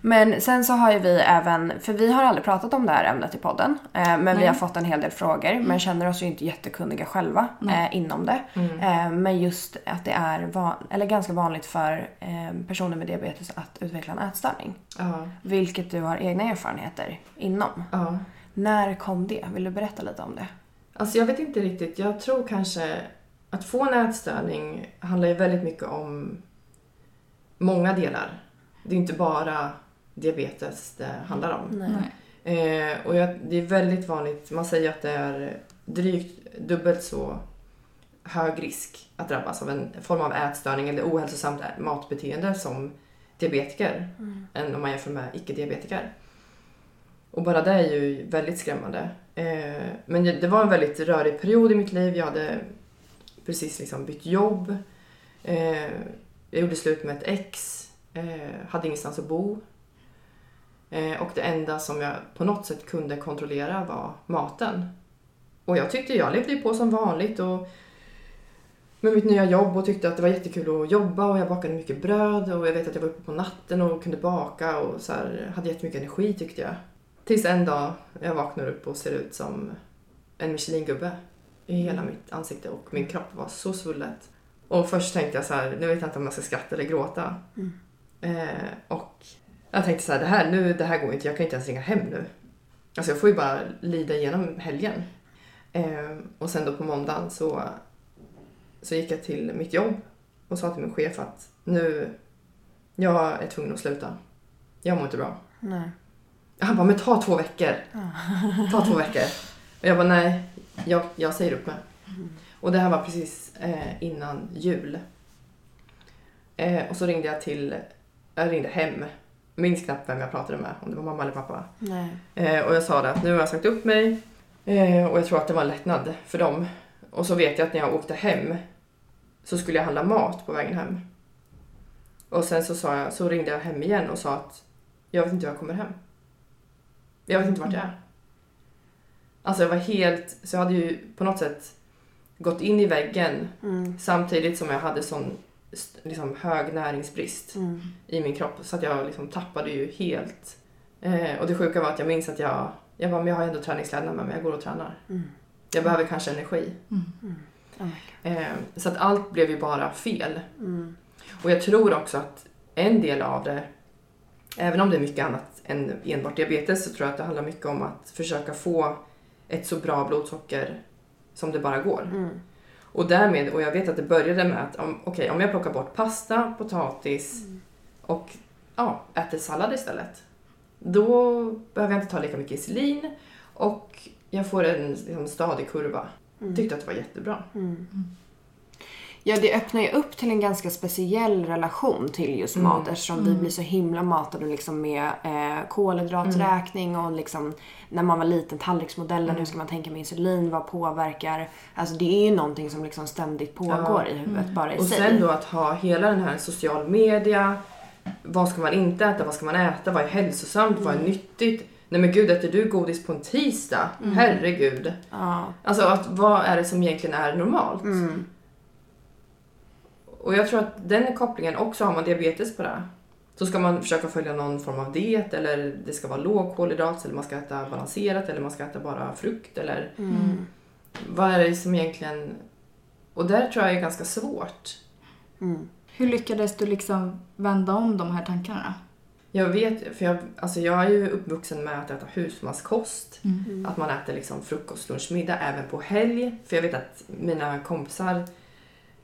Men sen så har ju vi även, för vi har aldrig pratat om det här ämnet i podden, eh, men vi Nej. har fått en hel del frågor men känner oss ju inte jättekunniga själva eh, inom det. Eh, men just att det är van, eller ganska vanligt för eh, personer med diabetes att utveckla en ätstörning. Ja. Vilket du har egna erfarenheter inom. ja. När kom det? Vill du berätta lite om det? Alltså jag vet inte riktigt, jag tror kanske att få en ätstörning handlar ju väldigt mycket om många delar. Det är inte bara diabetes det handlar om. Nej. Eh, och jag, det är väldigt vanligt, man säger att det är drygt dubbelt så hög risk att drabbas av en form av ätstörning eller ohälsosamt matbeteende som diabetiker än om man jämför med icke-diabetiker. Och bara det är ju väldigt skrämmande. Eh, men det det var en väldigt rörig period i mitt liv. Jag hade precis liksom bytt jobb. Eh, jag gjorde slut med ett ex. Eh, hade ingenstans att bo. Eh, och det enda som jag på något sätt kunde kontrollera var maten. Och jag tyckte jag levde på som vanligt och med mitt nya jobb och tyckte att det var jättekul att jobba och jag bakade mycket bröd och jag vet att jag var uppe på natten och kunde baka och så här, hade jättemycket energi tyckte jag. Tills en dag jag vaknar upp och ser ut som en Michelin-gubbe i hela mitt ansikte och min kropp var så svullet. Och först tänkte jag så här, nu vet jag inte om jag ska skratta eller gråta. Eh, och Jag tänkte så här, det här, nu, det här går inte, jag kan inte ens ringa hem nu. Alltså jag får ju bara lida igenom helgen. Eh, och sen då på måndagen så, så gick jag till mitt jobb och sa till min chef att nu, jag är tvungen att sluta. Jag mår inte bra. Nej. Han bara, men ta två veckor. Ta två veckor. Och jag bara, nej, jag, jag säger upp mig. Och det här var precis eh, innan jul. Eh, och så ringde jag till, jag ringde hem. Minns knappt vem jag pratade med, om det var mamma eller pappa. Eh, och jag sa det att nu har jag sagt upp mig. Eh, och jag tror att det var en lättnad för dem. Och så vet jag att när jag åkte hem så skulle jag handla mat på vägen hem. Och sen så, sa jag, så ringde jag hem igen och sa att jag vet inte hur jag kommer hem. Jag vet inte vart jag är. Alltså jag var helt, så jag hade ju på något sätt gått in i väggen Mm. samtidigt som jag hade sån liksom, hög näringsbrist Mm. i min kropp. Så att jag liksom tappade ju helt. Eh, och det sjuka var att jag minns att jag, jag bara, men jag har ändå träningskläderna med mig, jag går och tränar. Mm. Jag behöver kanske energi. Oh my Eh, så att allt blev ju bara fel. Mm. Och jag tror också att en del av det, även om det är mycket annat än enbart diabetes, så tror jag att det handlar mycket om att försöka få ett så bra blodsocker som det bara går. Mm. Och därmed, och jag vet att det började med att om, okej, om jag plockar bort pasta, potatis och ja, äter sallad istället. Då behöver jag inte ta lika mycket insulin och jag får en liksom, stadig kurva. Tyckte att det var jättebra. Mm. Ja, det öppnar ju upp till en ganska speciell relation till just Mm. mat eftersom vi blir så himla matade liksom med eh, kolhydraträkning och liksom när man var liten tallriksmodellen, Mm. hur ska man tänka med insulin, vad påverkar? Alltså det är ju någonting som liksom ständigt pågår Ja. i huvudet bara i Och sig. sen då att ha hela den här social media. Vad ska man inte äta? Vad ska man äta? Vad är hälsosamt? Vad är nyttigt? Nej men gud, äter du godis på en tisdag? Herregud. Ja. Alltså att, vad är det som egentligen är normalt? Mm. Och jag tror att den kopplingen också, har man diabetes på det, så ska man försöka följa någon form av diet eller det ska vara låg kolhydrat eller man ska äta balanserat eller man ska äta bara frukt eller Mm. vad är det som egentligen... Och där tror jag är ganska svårt. Mm. Hur lyckades du liksom vända om de här tankarna? Jag vet, för jag, alltså jag är ju uppvuxen med att äta husmanskost. Mm. Att man äter liksom frukost, lunch, middag även på helg. För jag vet att mina kompisar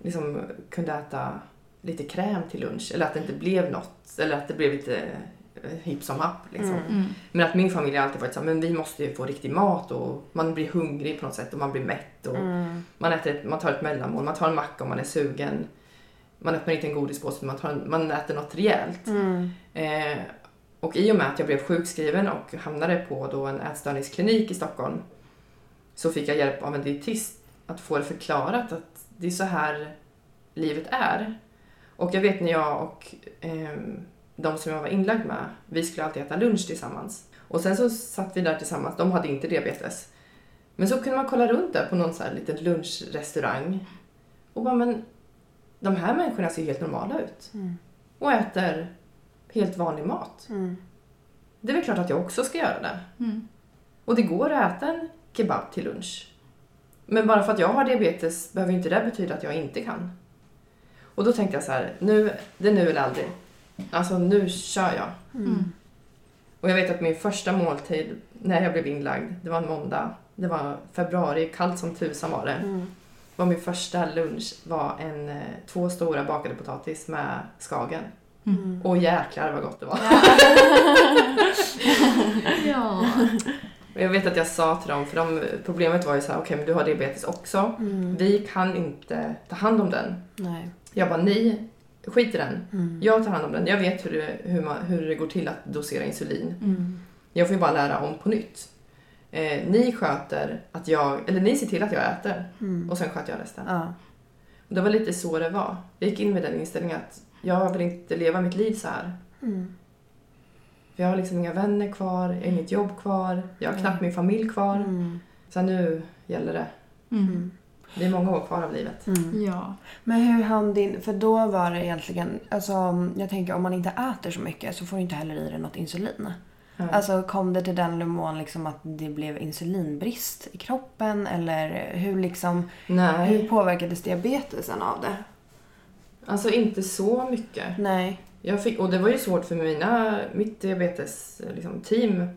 liksom kunde äta lite kräm till lunch. Eller att det inte blev något. Eller att det blev lite eh, hipp som happ. Liksom. Mm. Men att min familj har alltid varit så här, men vi måste ju få riktig mat och man blir hungrig på något sätt och man blir mätt. Och Mm. man, äter ett, man tar ett mellanmål, man tar en macka om man är sugen. Man öppnar inte en godispåse, man, tar man äter något rejält. Mm. Eh, och i och med att jag blev sjukskriven och hamnade på då en ätstörningsklinik i Stockholm så fick jag hjälp av en dietist att få det förklarat att det är så här livet är. Och jag vet när jag och ehm, de som jag var inlagd med, vi skulle alltid äta lunch tillsammans. Och sen så satt vi där tillsammans, de hade inte diabetes. Men så kunde man kolla runt där på någon så här liten lunchrestaurang och bara men de här människorna ser helt normala ut Mm. och äter helt vanlig mat. Mm. Det är väl klart att jag också ska göra det. Mm. Och det går att äta en kebab till lunch. Men bara för att jag har diabetes behöver inte det betyda att jag inte kan. Och då tänkte jag så här, nu, det är nu eller aldrig. Alltså nu kör jag. Mm. Och jag vet att min första måltid när jag blev inlagd, det var en måndag. Det var februari, kallt som tusan var det. Mm. Var min första lunch var en, eh, två stora bakade potatis med skagen. Mm. Och jäklar vad gott det var. Ja. Jag vet att jag sa till dem, för de, problemet var ju så här, okej men du har diabetes också. Mm. Vi kan inte ta hand om den. Nej. Jag bara, ni, skit i den. Mm. Jag tar hand om den. Jag vet hur det, hur, man, hur det går till att dosera insulin. Mm. Jag får ju bara lära om på nytt. Eh, ni sköter att jag, eller ni ser till att jag äter Mm. och sen sköter jag resten. Ja. Och det var lite så det var. Jag gick in med den inställningen att jag vill inte leva mitt liv så här. Mm. För jag har liksom inga vänner kvar, jag har inget jobb kvar, jag har knappt min familj kvar. Mm. Så nu gäller det. Mm. Det är många år kvar av livet. Mm. Ja. Men hur hann din... För då var det egentligen... Alltså, jag tänker om man inte äter så mycket så får du inte heller i dig något insulin. Ja. Alltså kom det till den nivån liksom att det blev insulinbrist i kroppen eller hur liksom... Nej, Hur påverkades diabetesen av det? alltså inte så mycket. Nej. Jag fick, och det var ju svårt för mina, mitt diabetes liksom, team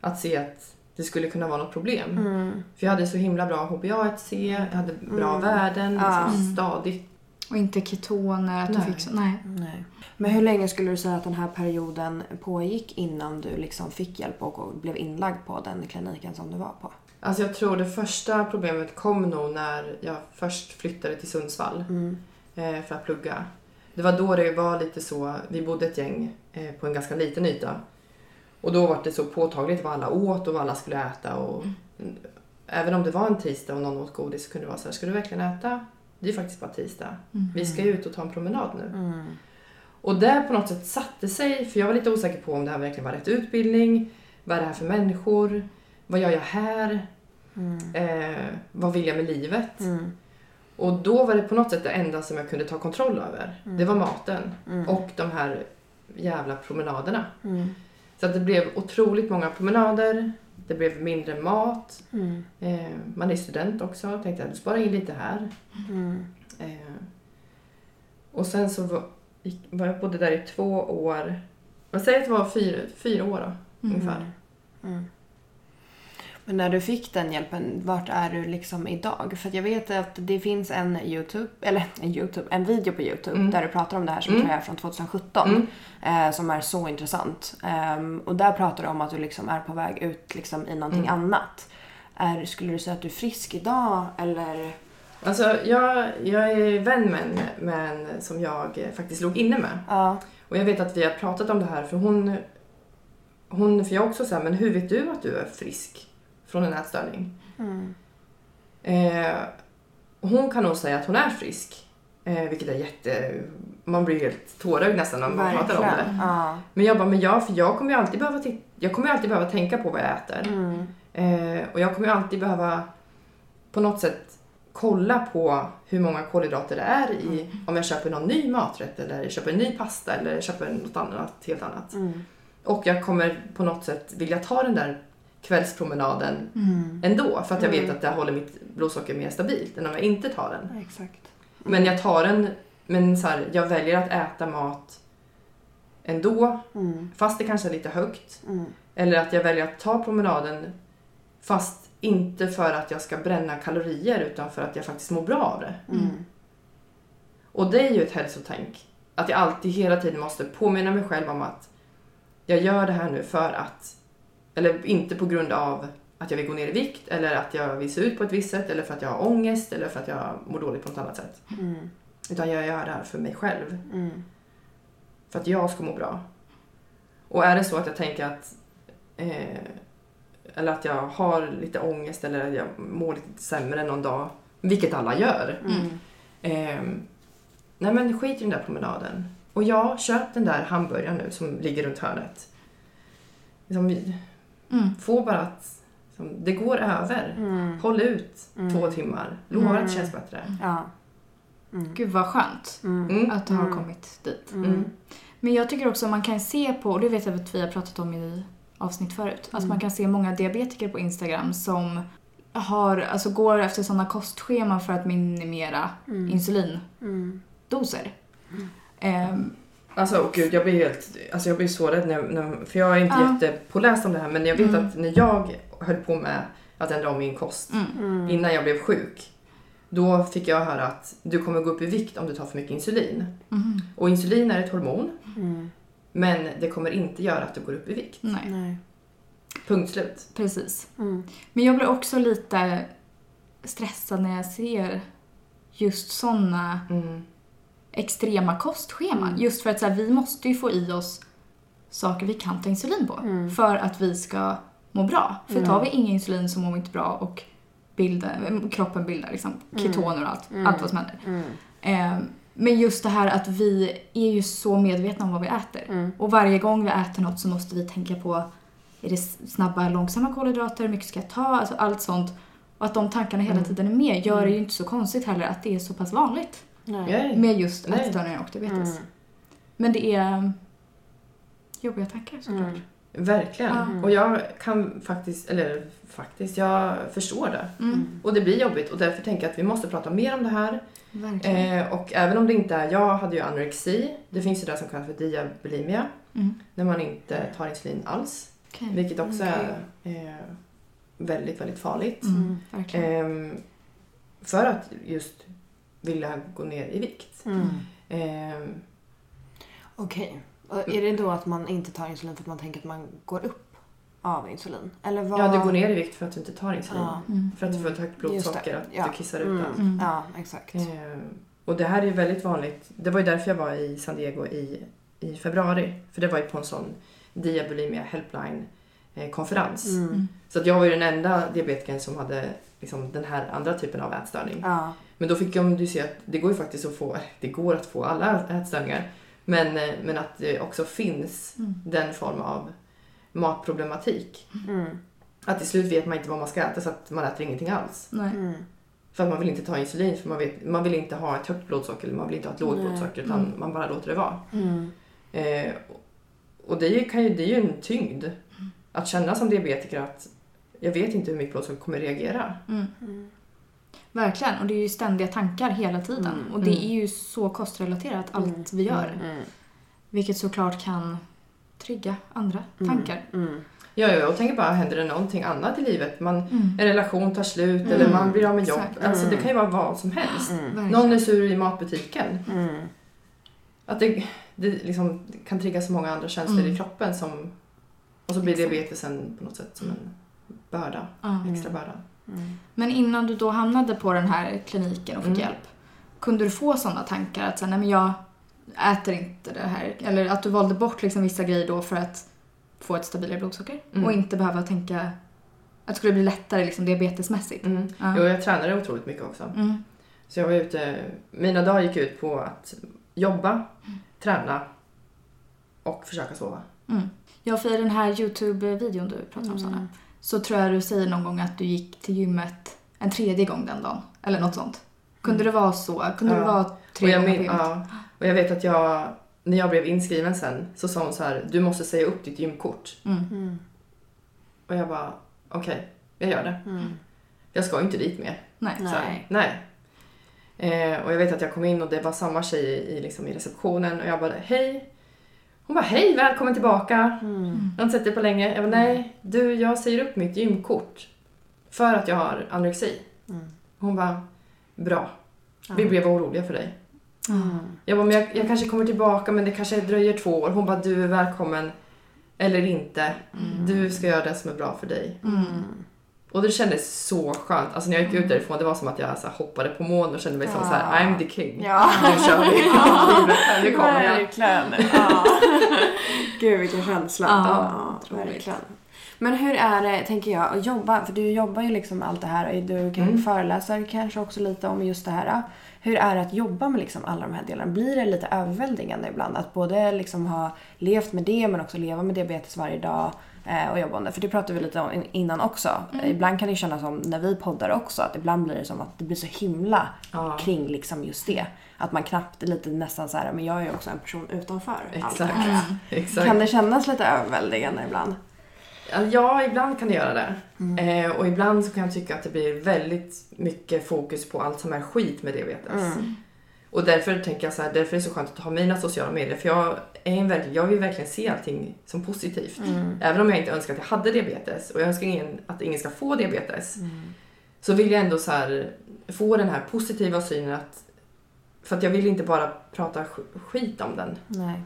att se att det skulle kunna vara något problem. Mm. För jag hade så himla bra HbA1c, jag hade bra Mm. värden, Ja. liksom, stadigt. Och inte ketoner, att du Nej. fick så... Nej. Nej. Men hur länge skulle du säga att den här perioden pågick innan du liksom fick hjälp och blev inlagd på den kliniken som du var på? Alltså jag tror det första problemet kom nog när jag först flyttade till Sundsvall Mm. eh, för att plugga. Det var då det var lite så, vi bodde ett gäng eh, på en ganska liten yta. Och då var det så påtagligt vad alla åt och vad alla skulle äta. Och, Även om det var en tisdag och någon åt godis så kunde det vara så här, ska du verkligen äta? Det är faktiskt bara tisdag. Vi ska ju ut och ta en promenad nu. Mm. Och där på något sätt satte sig, för jag var lite osäker på om det här verkligen var rätt utbildning. Vad är det här för människor? Vad gör jag här? Mm. Eh, vad vill jag med livet? Mm. Och då var det på något sätt det enda som jag kunde ta kontroll över. Mm. Det var maten Mm. och de här jävla promenaderna. Mm. Så att det blev otroligt många promenader. Det blev mindre mat. Mm. Eh, man är student också. Tänkte jag, spara in lite här. Mm. Eh, och sen så var, jag bodde där i två år. Jag säger att det var fyra, fyra år då, ungefär. Men när du fick den hjälpen, vart är du liksom idag? För att jag vet att det finns en Youtube, eller en Youtube, en video på Youtube Mm. där du pratar om det här som Mm. tror jag är från 2017. Mm. Eh, som är så intressant. Ehm, och där pratar du om att du liksom är på väg ut liksom i någonting Mm. annat. Är, skulle du säga att du är frisk idag eller? Alltså, jag, jag är vän med en, med en som jag faktiskt låg inne med. Ja. Och jag vet att vi har pratat om det här för hon, hon för jag också säger men hur vet du att du är frisk från en ätstörning? Mm. Eh, hon kan nog säga att hon är frisk. Eh, vilket är jätte... Man blir helt tårögd nästan när man pratar om det. Verkligen. Ja. Men jag bara, men jag, för jag kommer ju alltid behöva, jag kommer alltid behöva tänka på vad jag äter. Mm. Eh, och jag kommer ju alltid behöva på något sätt kolla på hur många kolhydrater det är i om jag köper någon ny maträtt eller köper en ny pasta eller köper något annat, helt annat. Mm. Och jag kommer på något sätt vilja ta den där kvällspromenaden Mm. ändå för att jag vet Mm. att det håller mitt blodsocker mer stabilt än om jag inte tar den. Exakt. Men jag tar den, men så här, jag väljer att äta mat ändå Mm. fast det kanske är lite högt. Mm. Eller att jag väljer att ta promenaden fast inte för att jag ska bränna kalorier utan för att jag faktiskt mår bra av det. Mm. Och det är ju ett hälsotänk. Att jag alltid hela tiden måste påminna mig själv om att jag gör det här nu för att, eller inte på grund av att jag vill gå ner i vikt eller att jag vill se ut på ett visst sätt eller för att jag har ångest eller för att jag mår dåligt på något annat sätt. Mm. Utan jag gör det här för mig själv. Mm. För att jag ska må bra. Och är det så att jag tänker att eh, eller att jag har lite ångest eller att jag mår lite sämre någon dag, vilket alla gör. Mm. Eh, nej men skit i den där promenaden. Och ja, köp den där hamburgaren nu som ligger runt hörnet. Liksom, Mm. få bara att liksom, det går över. Mm. Håll ut Mm. två timmar. Lovar att det Mm. känns bättre. Ja. Mm. Gud vad skönt Mm. Att du har Mm. kommit dit. Mm. Men jag tycker också man kan se på, och det vet jag att vi har pratat om i avsnitt förut, alltså man kan se många diabetiker på Instagram som har, alltså går efter sådana kostscheman för att minimera Mm. insulindoser. Mm. Alltså oh gud, jag blir helt, alltså jag blir så rädd när, när för jag är inte Ja. jättepåläst om det här men jag vet Mm. att när jag höll på med att ändra om min kost mm. Mm. innan jag blev sjuk då fick jag höra att du kommer gå upp i vikt om du tar för mycket insulin. Mhm. Och insulin är ett hormon Mm. men det kommer inte göra att du går upp i vikt. Nej, Nej. Punkt slut. precis. Mm. Men jag blir också lite stressad när jag ser just sådana Mm. Extrema kostscheman. Mm. Just för att så här, vi måste ju få i oss saker vi kan ta insulin på. Mm. För att vi ska må bra. För Mm. tar vi ingen insulin så mår vi inte bra och bildar, kroppen bildar liksom ketoner och allt, Mm. allt vad som händer. Mm. Eh, men just det här att vi är ju så medvetna om vad vi äter. Mm. Och varje gång vi äter något så måste vi tänka på är det snabba, långsamma kolhydrater, hur mycket ska jag ta, alltså allt sånt. Och att de tankarna hela Mm. tiden är med gör det ju inte så konstigt heller att det är så pass vanligt Nej. Med just ätstörningar och diabetes. Mm. Men det är jobbiga tankar såklart. Mm. Verkligen. Ja. Och jag kan faktiskt, eller faktiskt, jag förstår det. Mm. Och det blir jobbigt och därför tänker jag att vi måste prata mer om det här. Verkligen. Eh, och även om det inte är, jag hade ju anorexi, det finns ju det som kallas för diabulimia, Mm. när man inte tar insulin alls. Okej. Vilket också är eh, väldigt, väldigt farligt. Mm. Ehm, för att just vilja gå ner i vikt. Mm. Ehm, Okej. Och Är det då att man inte tar insulin för att man tänker att man går upp av insulin? Eller vad? ja, du går ner i vikt för att du inte tar insulin. Ja. Mm. För att du får ett högt blodsocker, att Ja. du kissar ut Mm. den. Mm. Ja, exakt. Ehm, och det här är väldigt vanligt. Det var ju därför jag var i San Diego i, i februari. För det var ju på en sån diabulimia helpline eh, konferens. Mm. Mm. Så att jag var ju den enda diabetikern som hade liksom, den här andra typen av ätstörning. Ja. Men då fick om du ser att det går ju faktiskt att få, det går att få alla ätstörningar. Men, eh, men att det också finns Mm. den form av matproblematik. Mm. Att till slut vet man inte vad man ska äta så att man äter ingenting alls. Nej. Mm. För att man vill inte ta insulin för man, vet, man vill inte ha ett högt blodsocker eller man vill inte ha ett lågt blodsocker utan Mm. man bara låter det vara. Mm. Eh, och det är, ju, kan ju, det är ju en tyngd att känna som diabetiker att jag vet inte hur mitt blodsocker kommer reagera. Mm. Mm. Verkligen. Och det är ju ständiga tankar hela tiden. Mm. Och det Mm. är ju så kostrelaterat allt Mm. vi gör. Mm. Vilket såklart kan trigga andra tankar. Mm. Ja, ja, och tänker bara, händer det någonting annat i livet? Man, Mm. en relation tar slut Mm. eller man blir av med jobb. Alltså, det kan ju vara vad som helst. Mm. Någon är sur i matbutiken. Mm. Att det, det liksom kan trigga så många andra känslor Mm. i kroppen som... Och så blir Exakt. diabetesen på något sätt som en börda. Ja. Extra börda. Mm. Men innan du då hamnade på den här kliniken och fick Mm. hjälp, kunde du få sådana tankar att säga, nej men jag äter inte det här? Eller att du valde bort liksom vissa grejer då för att få ett stabilare blodsocker Mm. och inte behöva tänka att det skulle bli lättare liksom diabetesmässigt? Mm. Ja. Jo, jag tränade otroligt mycket också. Mm. Så jag var ute... Mina dagar gick ut på att jobba, träna och försöka sova. Mm. Ja, för i den här YouTube-videon du pratar om Sanna, Mm. Så tror jag du säger någon gång att du gick till gymmet en tredje gång den dagen. Eller något sånt. Kunde det vara så? Kunde Ja. det vara Och tre jag, gånger på min, gymmet? ja, och jag vet att jag, när jag blev inskriven sen, så sa hon så här, du måste säga upp ditt gymkort. Mm. Mm. Och jag bara, okej, jag gör det. Mm. Jag ska ju inte dit mer. Nej. Så här, nej. Eh, och jag vet att jag kom in och det var samma tjej i, liksom, i receptionen och jag bara, hej. Hon bara, hej, välkommen tillbaka. Mm. Jag har inte sett dig på länge. Jag bara, nej, du, jag säger upp mitt gymkort. För att jag har anorexi. Mm. Hon bara, bra. Vi blev oroliga för dig. Mm. Jag bara, men jag, jag kanske kommer tillbaka men det kanske dröjer två år. Hon bara, du är välkommen. Eller inte. Mm. Du ska göra det som är bra för dig. Mm. Och det kändes så skönt. Alltså när jag gick ut därifrån, det var som att jag så här, hoppade på moln och kände mig som Ja. så här, I'm the king. Ja. Nu kör vi. Ja. nu kommer jag. Verkligen. Ja. Gud vilken känsla. Ja, ja verkligen. Men hur är det, tänker jag, att jobba, för du jobbar ju liksom med allt det här och du kan Mm. föreläsa kanske också lite om just det här. Hur är det att jobba med liksom alla de här delarna? Blir det lite överväldigande ibland? Att både liksom ha levt med det men också leva med diabetes varje dag och jobba om det? För det pratade vi lite om innan också. Ibland kan det kännas som, när vi poddar också, att ibland blir det som att det blir så himla Ja. kring liksom just det. Att man knappt lite nästan så här, men jag är ju också en person utanför allt det Exakt. här. Exakt. Kan det kännas lite överväldigande ibland? Ja, ibland kan det göra det. Mm. Eh, och ibland så kan jag tycka att det blir väldigt mycket fokus på allt som är skit med diabetes. Mm. Och därför tänker jag så här, därför är det så skönt att ha mina sociala medier. För jag, är en verkligen, jag vill verkligen se allting som positivt. Mm. Även om jag inte önskar att jag hade diabetes och jag önskar ingen, att ingen ska få diabetes. Mm. Så vill jag ändå så här, få den här positiva synen att... För att jag vill inte bara prata sk- skit om den. Nej.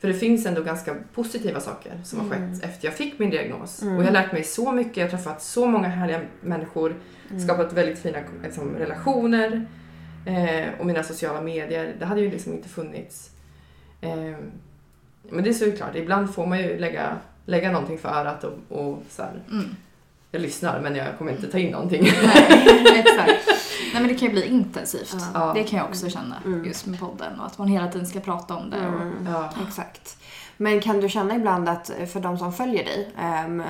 För det finns ändå ganska positiva saker som har Mm. skett efter jag fick min diagnos. Mm. Och jag har lärt mig så mycket, jag har träffat så många härliga människor, Mm. skapat väldigt fina liksom, relationer. Eh, och mina sociala medier, det hade ju liksom inte funnits. Eh, men det är såklart, ibland får man ju lägga, lägga någonting för örat och, och så här, Mm. jag lyssnar men jag kommer inte ta in någonting. Nej, exakt. Nej men det kan ju bli intensivt. Ja. Det kan jag också känna Mm. just med podden och att man hela tiden ska prata om det. Och, Mm. Ja. Exakt. Men kan du känna ibland att för de som följer dig, ehm,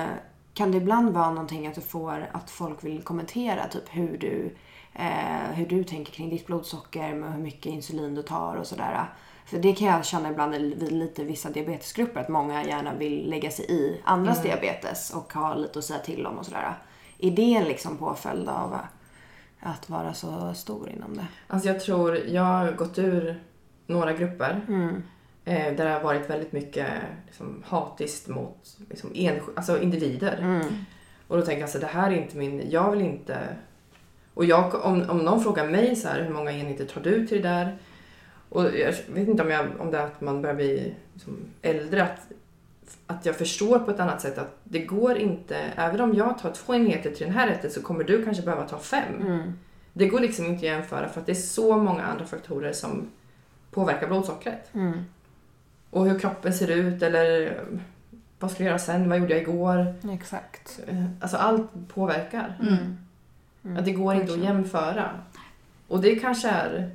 kan det ibland vara någonting att du får att folk vill kommentera typ hur du, eh, hur du tänker kring ditt blodsocker med hur mycket insulin du tar och sådär. För det kan jag känna ibland vid lite vissa diabetesgrupper att många gärna vill lägga sig i andras diabetes och ha lite att säga till om och sådär. Är det en liksom påföljd av att vara så stor inom det? Alltså jag tror, jag har gått ur några grupper eh, där det har varit väldigt mycket liksom, hatiskt mot liksom, ensk- alltså individer. Och då tänker jag så här, det här är inte min, jag vill inte... Och jag, om, om någon frågar mig så här, hur många enheter tar du till det där? Och jag vet inte om, jag, om det är att man börjar bli liksom, äldre, att, att jag förstår på ett annat sätt att det går inte, även om jag tar två enheter till den här rätten så kommer du kanske behöva ta fem. Det går liksom inte att jämföra för att det är så många andra faktorer som påverkar blodsockret. Och hur kroppen ser ut eller vad ska jag göra sen, vad gjorde jag igår? Exakt. Eh, Alltså allt påverkar. Mm. Att det går inte att jämföra. Och det kanske är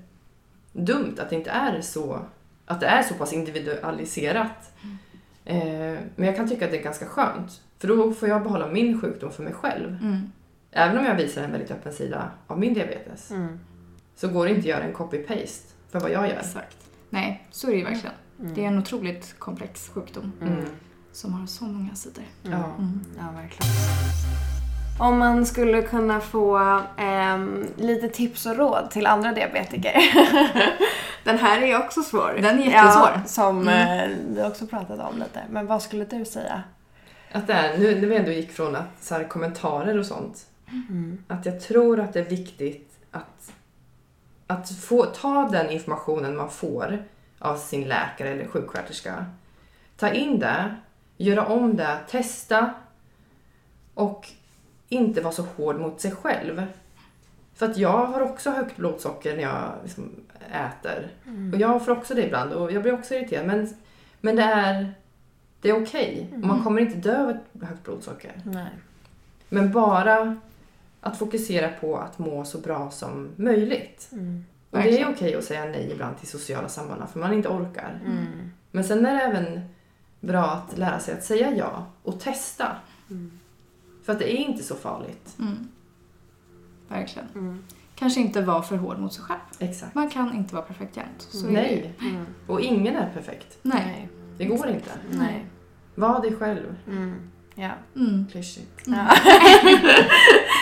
dumt att det inte är så, att det är så pass individualiserat. Eh, men jag kan tycka att det är ganska skönt. För då får jag behålla min sjukdom för mig själv. Mm. Även om jag visar en väldigt öppen sida av min diabetes. Mm. Så går det inte att göra en copy-paste för vad jag gör. Exakt. Nej, så är det ju verkligen. Det är en otroligt komplex sjukdom Mm. som har så många sidor. Ja. Mm. Ja, verkligen. Om man skulle kunna få ehm, lite tips och råd till andra diabetiker. Den här är också svår. Den är jättesvår. Ja, som eh, vi också pratat om lite. Men vad skulle du säga? Att det är, nu när vi ändå gick från att, så här, kommentarer och sånt. Att jag tror att det är viktigt att, att få ta den informationen man får av sin läkare eller sjuksköterska. Ta in det, göra om det, testa och inte vara så hård mot sig själv. För att jag har också högt blodsocker när jag liksom äter. Och jag får också det ibland och jag blir också irriterad. Men, men det är, det är okej. Och man kommer inte dö av ett högt blodsocker. Nej. Men bara att fokusera på att må så bra som möjligt. Mm. Och det är okej att säga nej ibland till sociala sammanhang för man inte orkar. Mm. Men sen är det även bra att lära sig att säga ja och testa. För att det är inte så farligt. Mm. Verkligen. Mm. Kanske inte vara för hård mot sig själv. Exakt. Man kan inte vara perfekt jämt. Nej. Mm. Och ingen är perfekt. Nej. Det går inte. Nej. Var dig själv. Mm. Ja. Mm. Klyschigt. ja.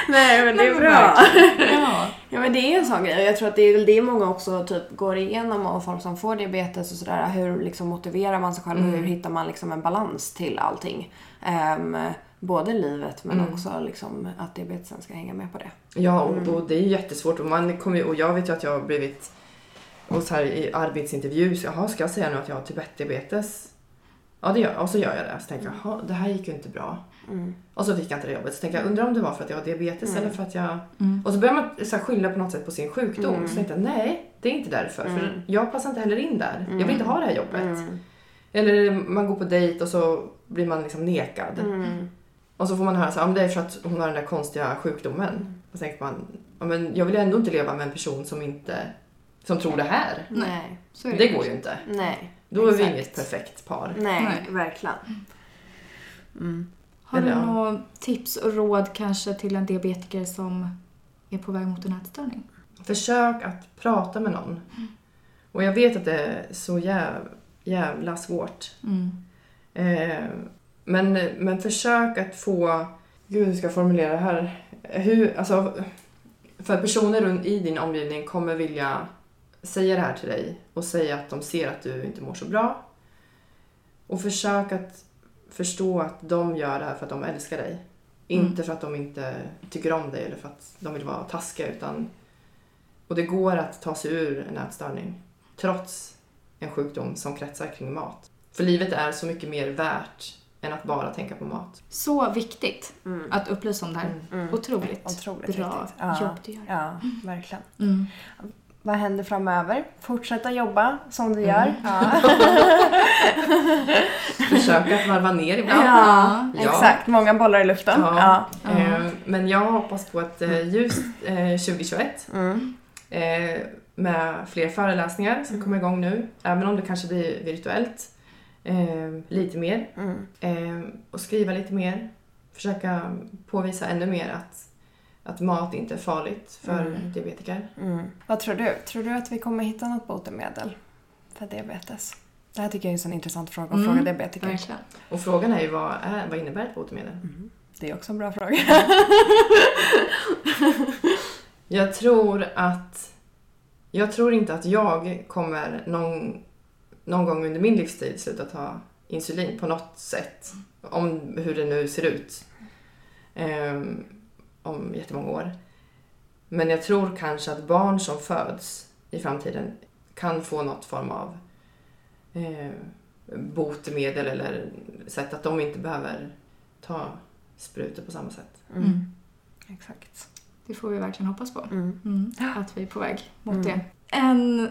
Nej men det är bra. Ja. Ja men det är en sån grej och jag tror att det är väl det många också typ går igenom och folk som får diabetes och sådär. Hur liksom motiverar man sig själv och hur hittar man liksom en balans till allting. Ehm, både livet men Mm. också liksom att diabetesen ska hänga med på det. Ja, och, och det är jättesvårt. Och, man kommer, och jag vet ju att jag har blivit och så här i arbetsintervju, så jaha, ska jag säga nu att jag har typ 1-diabetes? Ja, det gör Och så gör jag det. Så tänker jag, jaha, det här gick ju inte bra. Mm. Och så fick jag inte det jobbet. Så tänker jag, undrar om det var för att jag har diabetes Mm. eller för att jag... Mm. Och så börjar man så här, skylla på något sätt på sin sjukdom. Mm. Så tänkte jag, nej, det är inte därför. Mm. För jag passar inte heller in där. Jag vill inte ha det här jobbet. Mm. Eller man går på dejt och så blir man liksom nekad. Mm. Och så får man höra så här, "Ja, men det är för att hon har den där konstiga sjukdomen. Och så tänker man, men jag vill ju ändå inte leva med en person som inte som tror det här. Nej. Så är det. Det går ju inte. Nej. Då är vi Exakt. inget perfekt par. Nej, Nej. verkligen. Mm. Har du Eller några tips och råd kanske till en diabetiker som är på väg mot en ätstörning? Försök att prata med någon. Och jag vet att det är så jäv, jävla svårt. Mm. Eh, men, men försök att få... Gud, hur ska jag formulera det här? Hur, alltså, för personer runt i din omgivning kommer vilja säga det här till dig och säga att de ser att du inte mår så bra. Och försök att förstå att de gör det här för att de älskar dig. Inte för att de inte tycker om dig eller för att de vill vara taskiga. Utan, och det går att ta sig ur en ätstörning trots en sjukdom som kretsar kring mat. För livet är så mycket mer värt än att bara tänka på mat. Så viktigt Mm. att upplysa om det här. Mm. Otroligt, Otroligt bra viktigt. Ja. jobb du gör. Ja, verkligen. Mm. Vad händer framöver? Fortsätta jobba som du gör. Ja. Försök att varva ner ibland. Ja, Ja. exakt. Många bollar i luften. Ja. Ja. Eh, Men jag hoppas på ett eh, ljust eh, 2021 Mm. eh, med fler föreläsningar som kommer igång nu. Även om det kanske blir virtuellt. Eh, lite mer. Mm. Eh, och skriva lite mer. försöka påvisa ännu mer att, att mat inte är farligt för Mm. diabetiker. Mm. Vad tror du? Tror du att vi kommer hitta något botemedel för diabetes? Det här tycker jag är en sån intressant fråga att Mm, fråga diabetiker. Verkligen. Och frågan är ju vad, är, vad innebär ett botemedel? Mm. Det är också en bra fråga. Jag tror att... Jag tror inte att jag kommer någon, någon gång under min livstid sluta ta insulin på något sätt. Om hur det nu ser ut. Ehm, om jättemånga år. Men jag tror kanske att barn som föds i framtiden kan få något form av eh, botemedel eller sätt att de inte behöver ta sprutor på samma sätt. Mm. Mm. Exakt. Det får vi verkligen hoppas på. Mm. Mm. Att vi är på väg mot Mm. det. En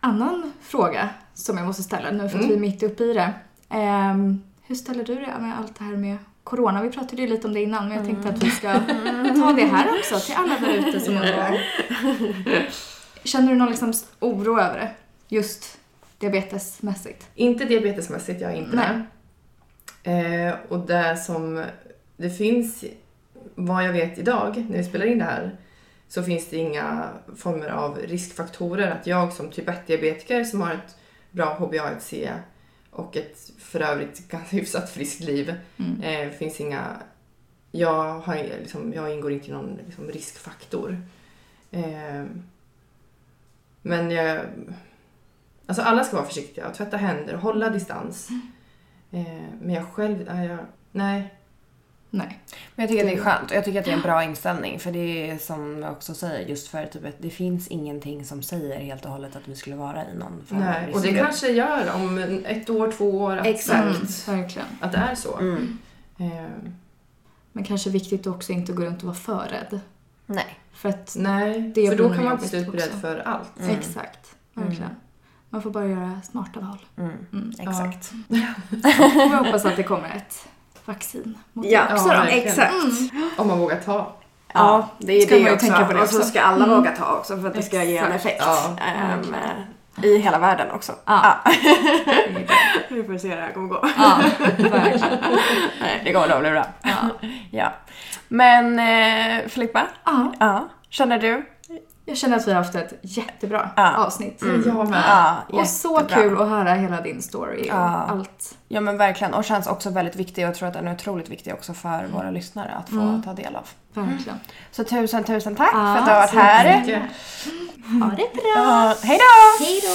annan fråga som jag måste ställa nu för att Mm. vi är mitt uppe i det. Ehm, hur ställer du dig med allt det här med corona? Vi pratade ju lite om det innan men jag tänkte att vi ska ta det här också till alla där ute som undrar. Känner du någon liksom oro över det? Just diabetesmässigt? Inte diabetesmässigt, jag är inte det. Eh, och det som det finns, vad jag vet idag när vi spelar in det här, så finns det inga former av riskfaktorer att jag som typ 1-diabetiker som har ett bra HbA1c och ett för övrigt ganska hyfsat friskt liv, Mm. eh, finns inga, jag, har, liksom, jag ingår inte i någon liksom, riskfaktor. Eh, men jag, alltså alla ska vara försiktiga och tvätta händer och hålla distans. Eh, men jag själv, jag, nej. Nej. Men jag tycker att det är skönt och jag tycker att det är en bra inställning för det är som jag också säger just för typ att det finns ingenting som säger helt och hållet att vi skulle vara i någon form av nej. Och det kanske gör om ett år, två år att, Exakt. Mm, verkligen. att det är så. Mm. Eh, Men kanske viktigt också inte gå runt och vara för rädd. Nej. För att, nej, Det för då kan man bli också. för allt. Mm. exakt. Verkligen. Man får bara göra smarta val. Mm. Mm. Exakt. Och jag hoppas att det kommer ett vaccin mot Ja, det också också. då. då. exakt. Mm. Om man vågar ta. Ja, det är Ska det man ju också. tänka på det och så också. ska alla Mm. våga ta också för att det ska ge en Exakt. effekt. Ja. Ehm, I hela världen också. Ja. Ja. Det. Vi får se hur det här kommer gå. Ja, verkligen. Nej, det kommer nog bli bra. Ja. Ja. Men eh, Filippa, ja, ja. känner du? Jag känner att vi har haft ett jättebra Ja. avsnitt. Mm. Jag med. Ja, Och så kul att höra hela din story och Ja. allt. Ja men verkligen och känns också väldigt viktig och jag tror att den är otroligt viktig också för våra lyssnare att få Mm. ta del av. Verkligen. Så tusen tusen tack Ja, för att du har varit här. Mycket. Ha det bra. Hej då! Hej då.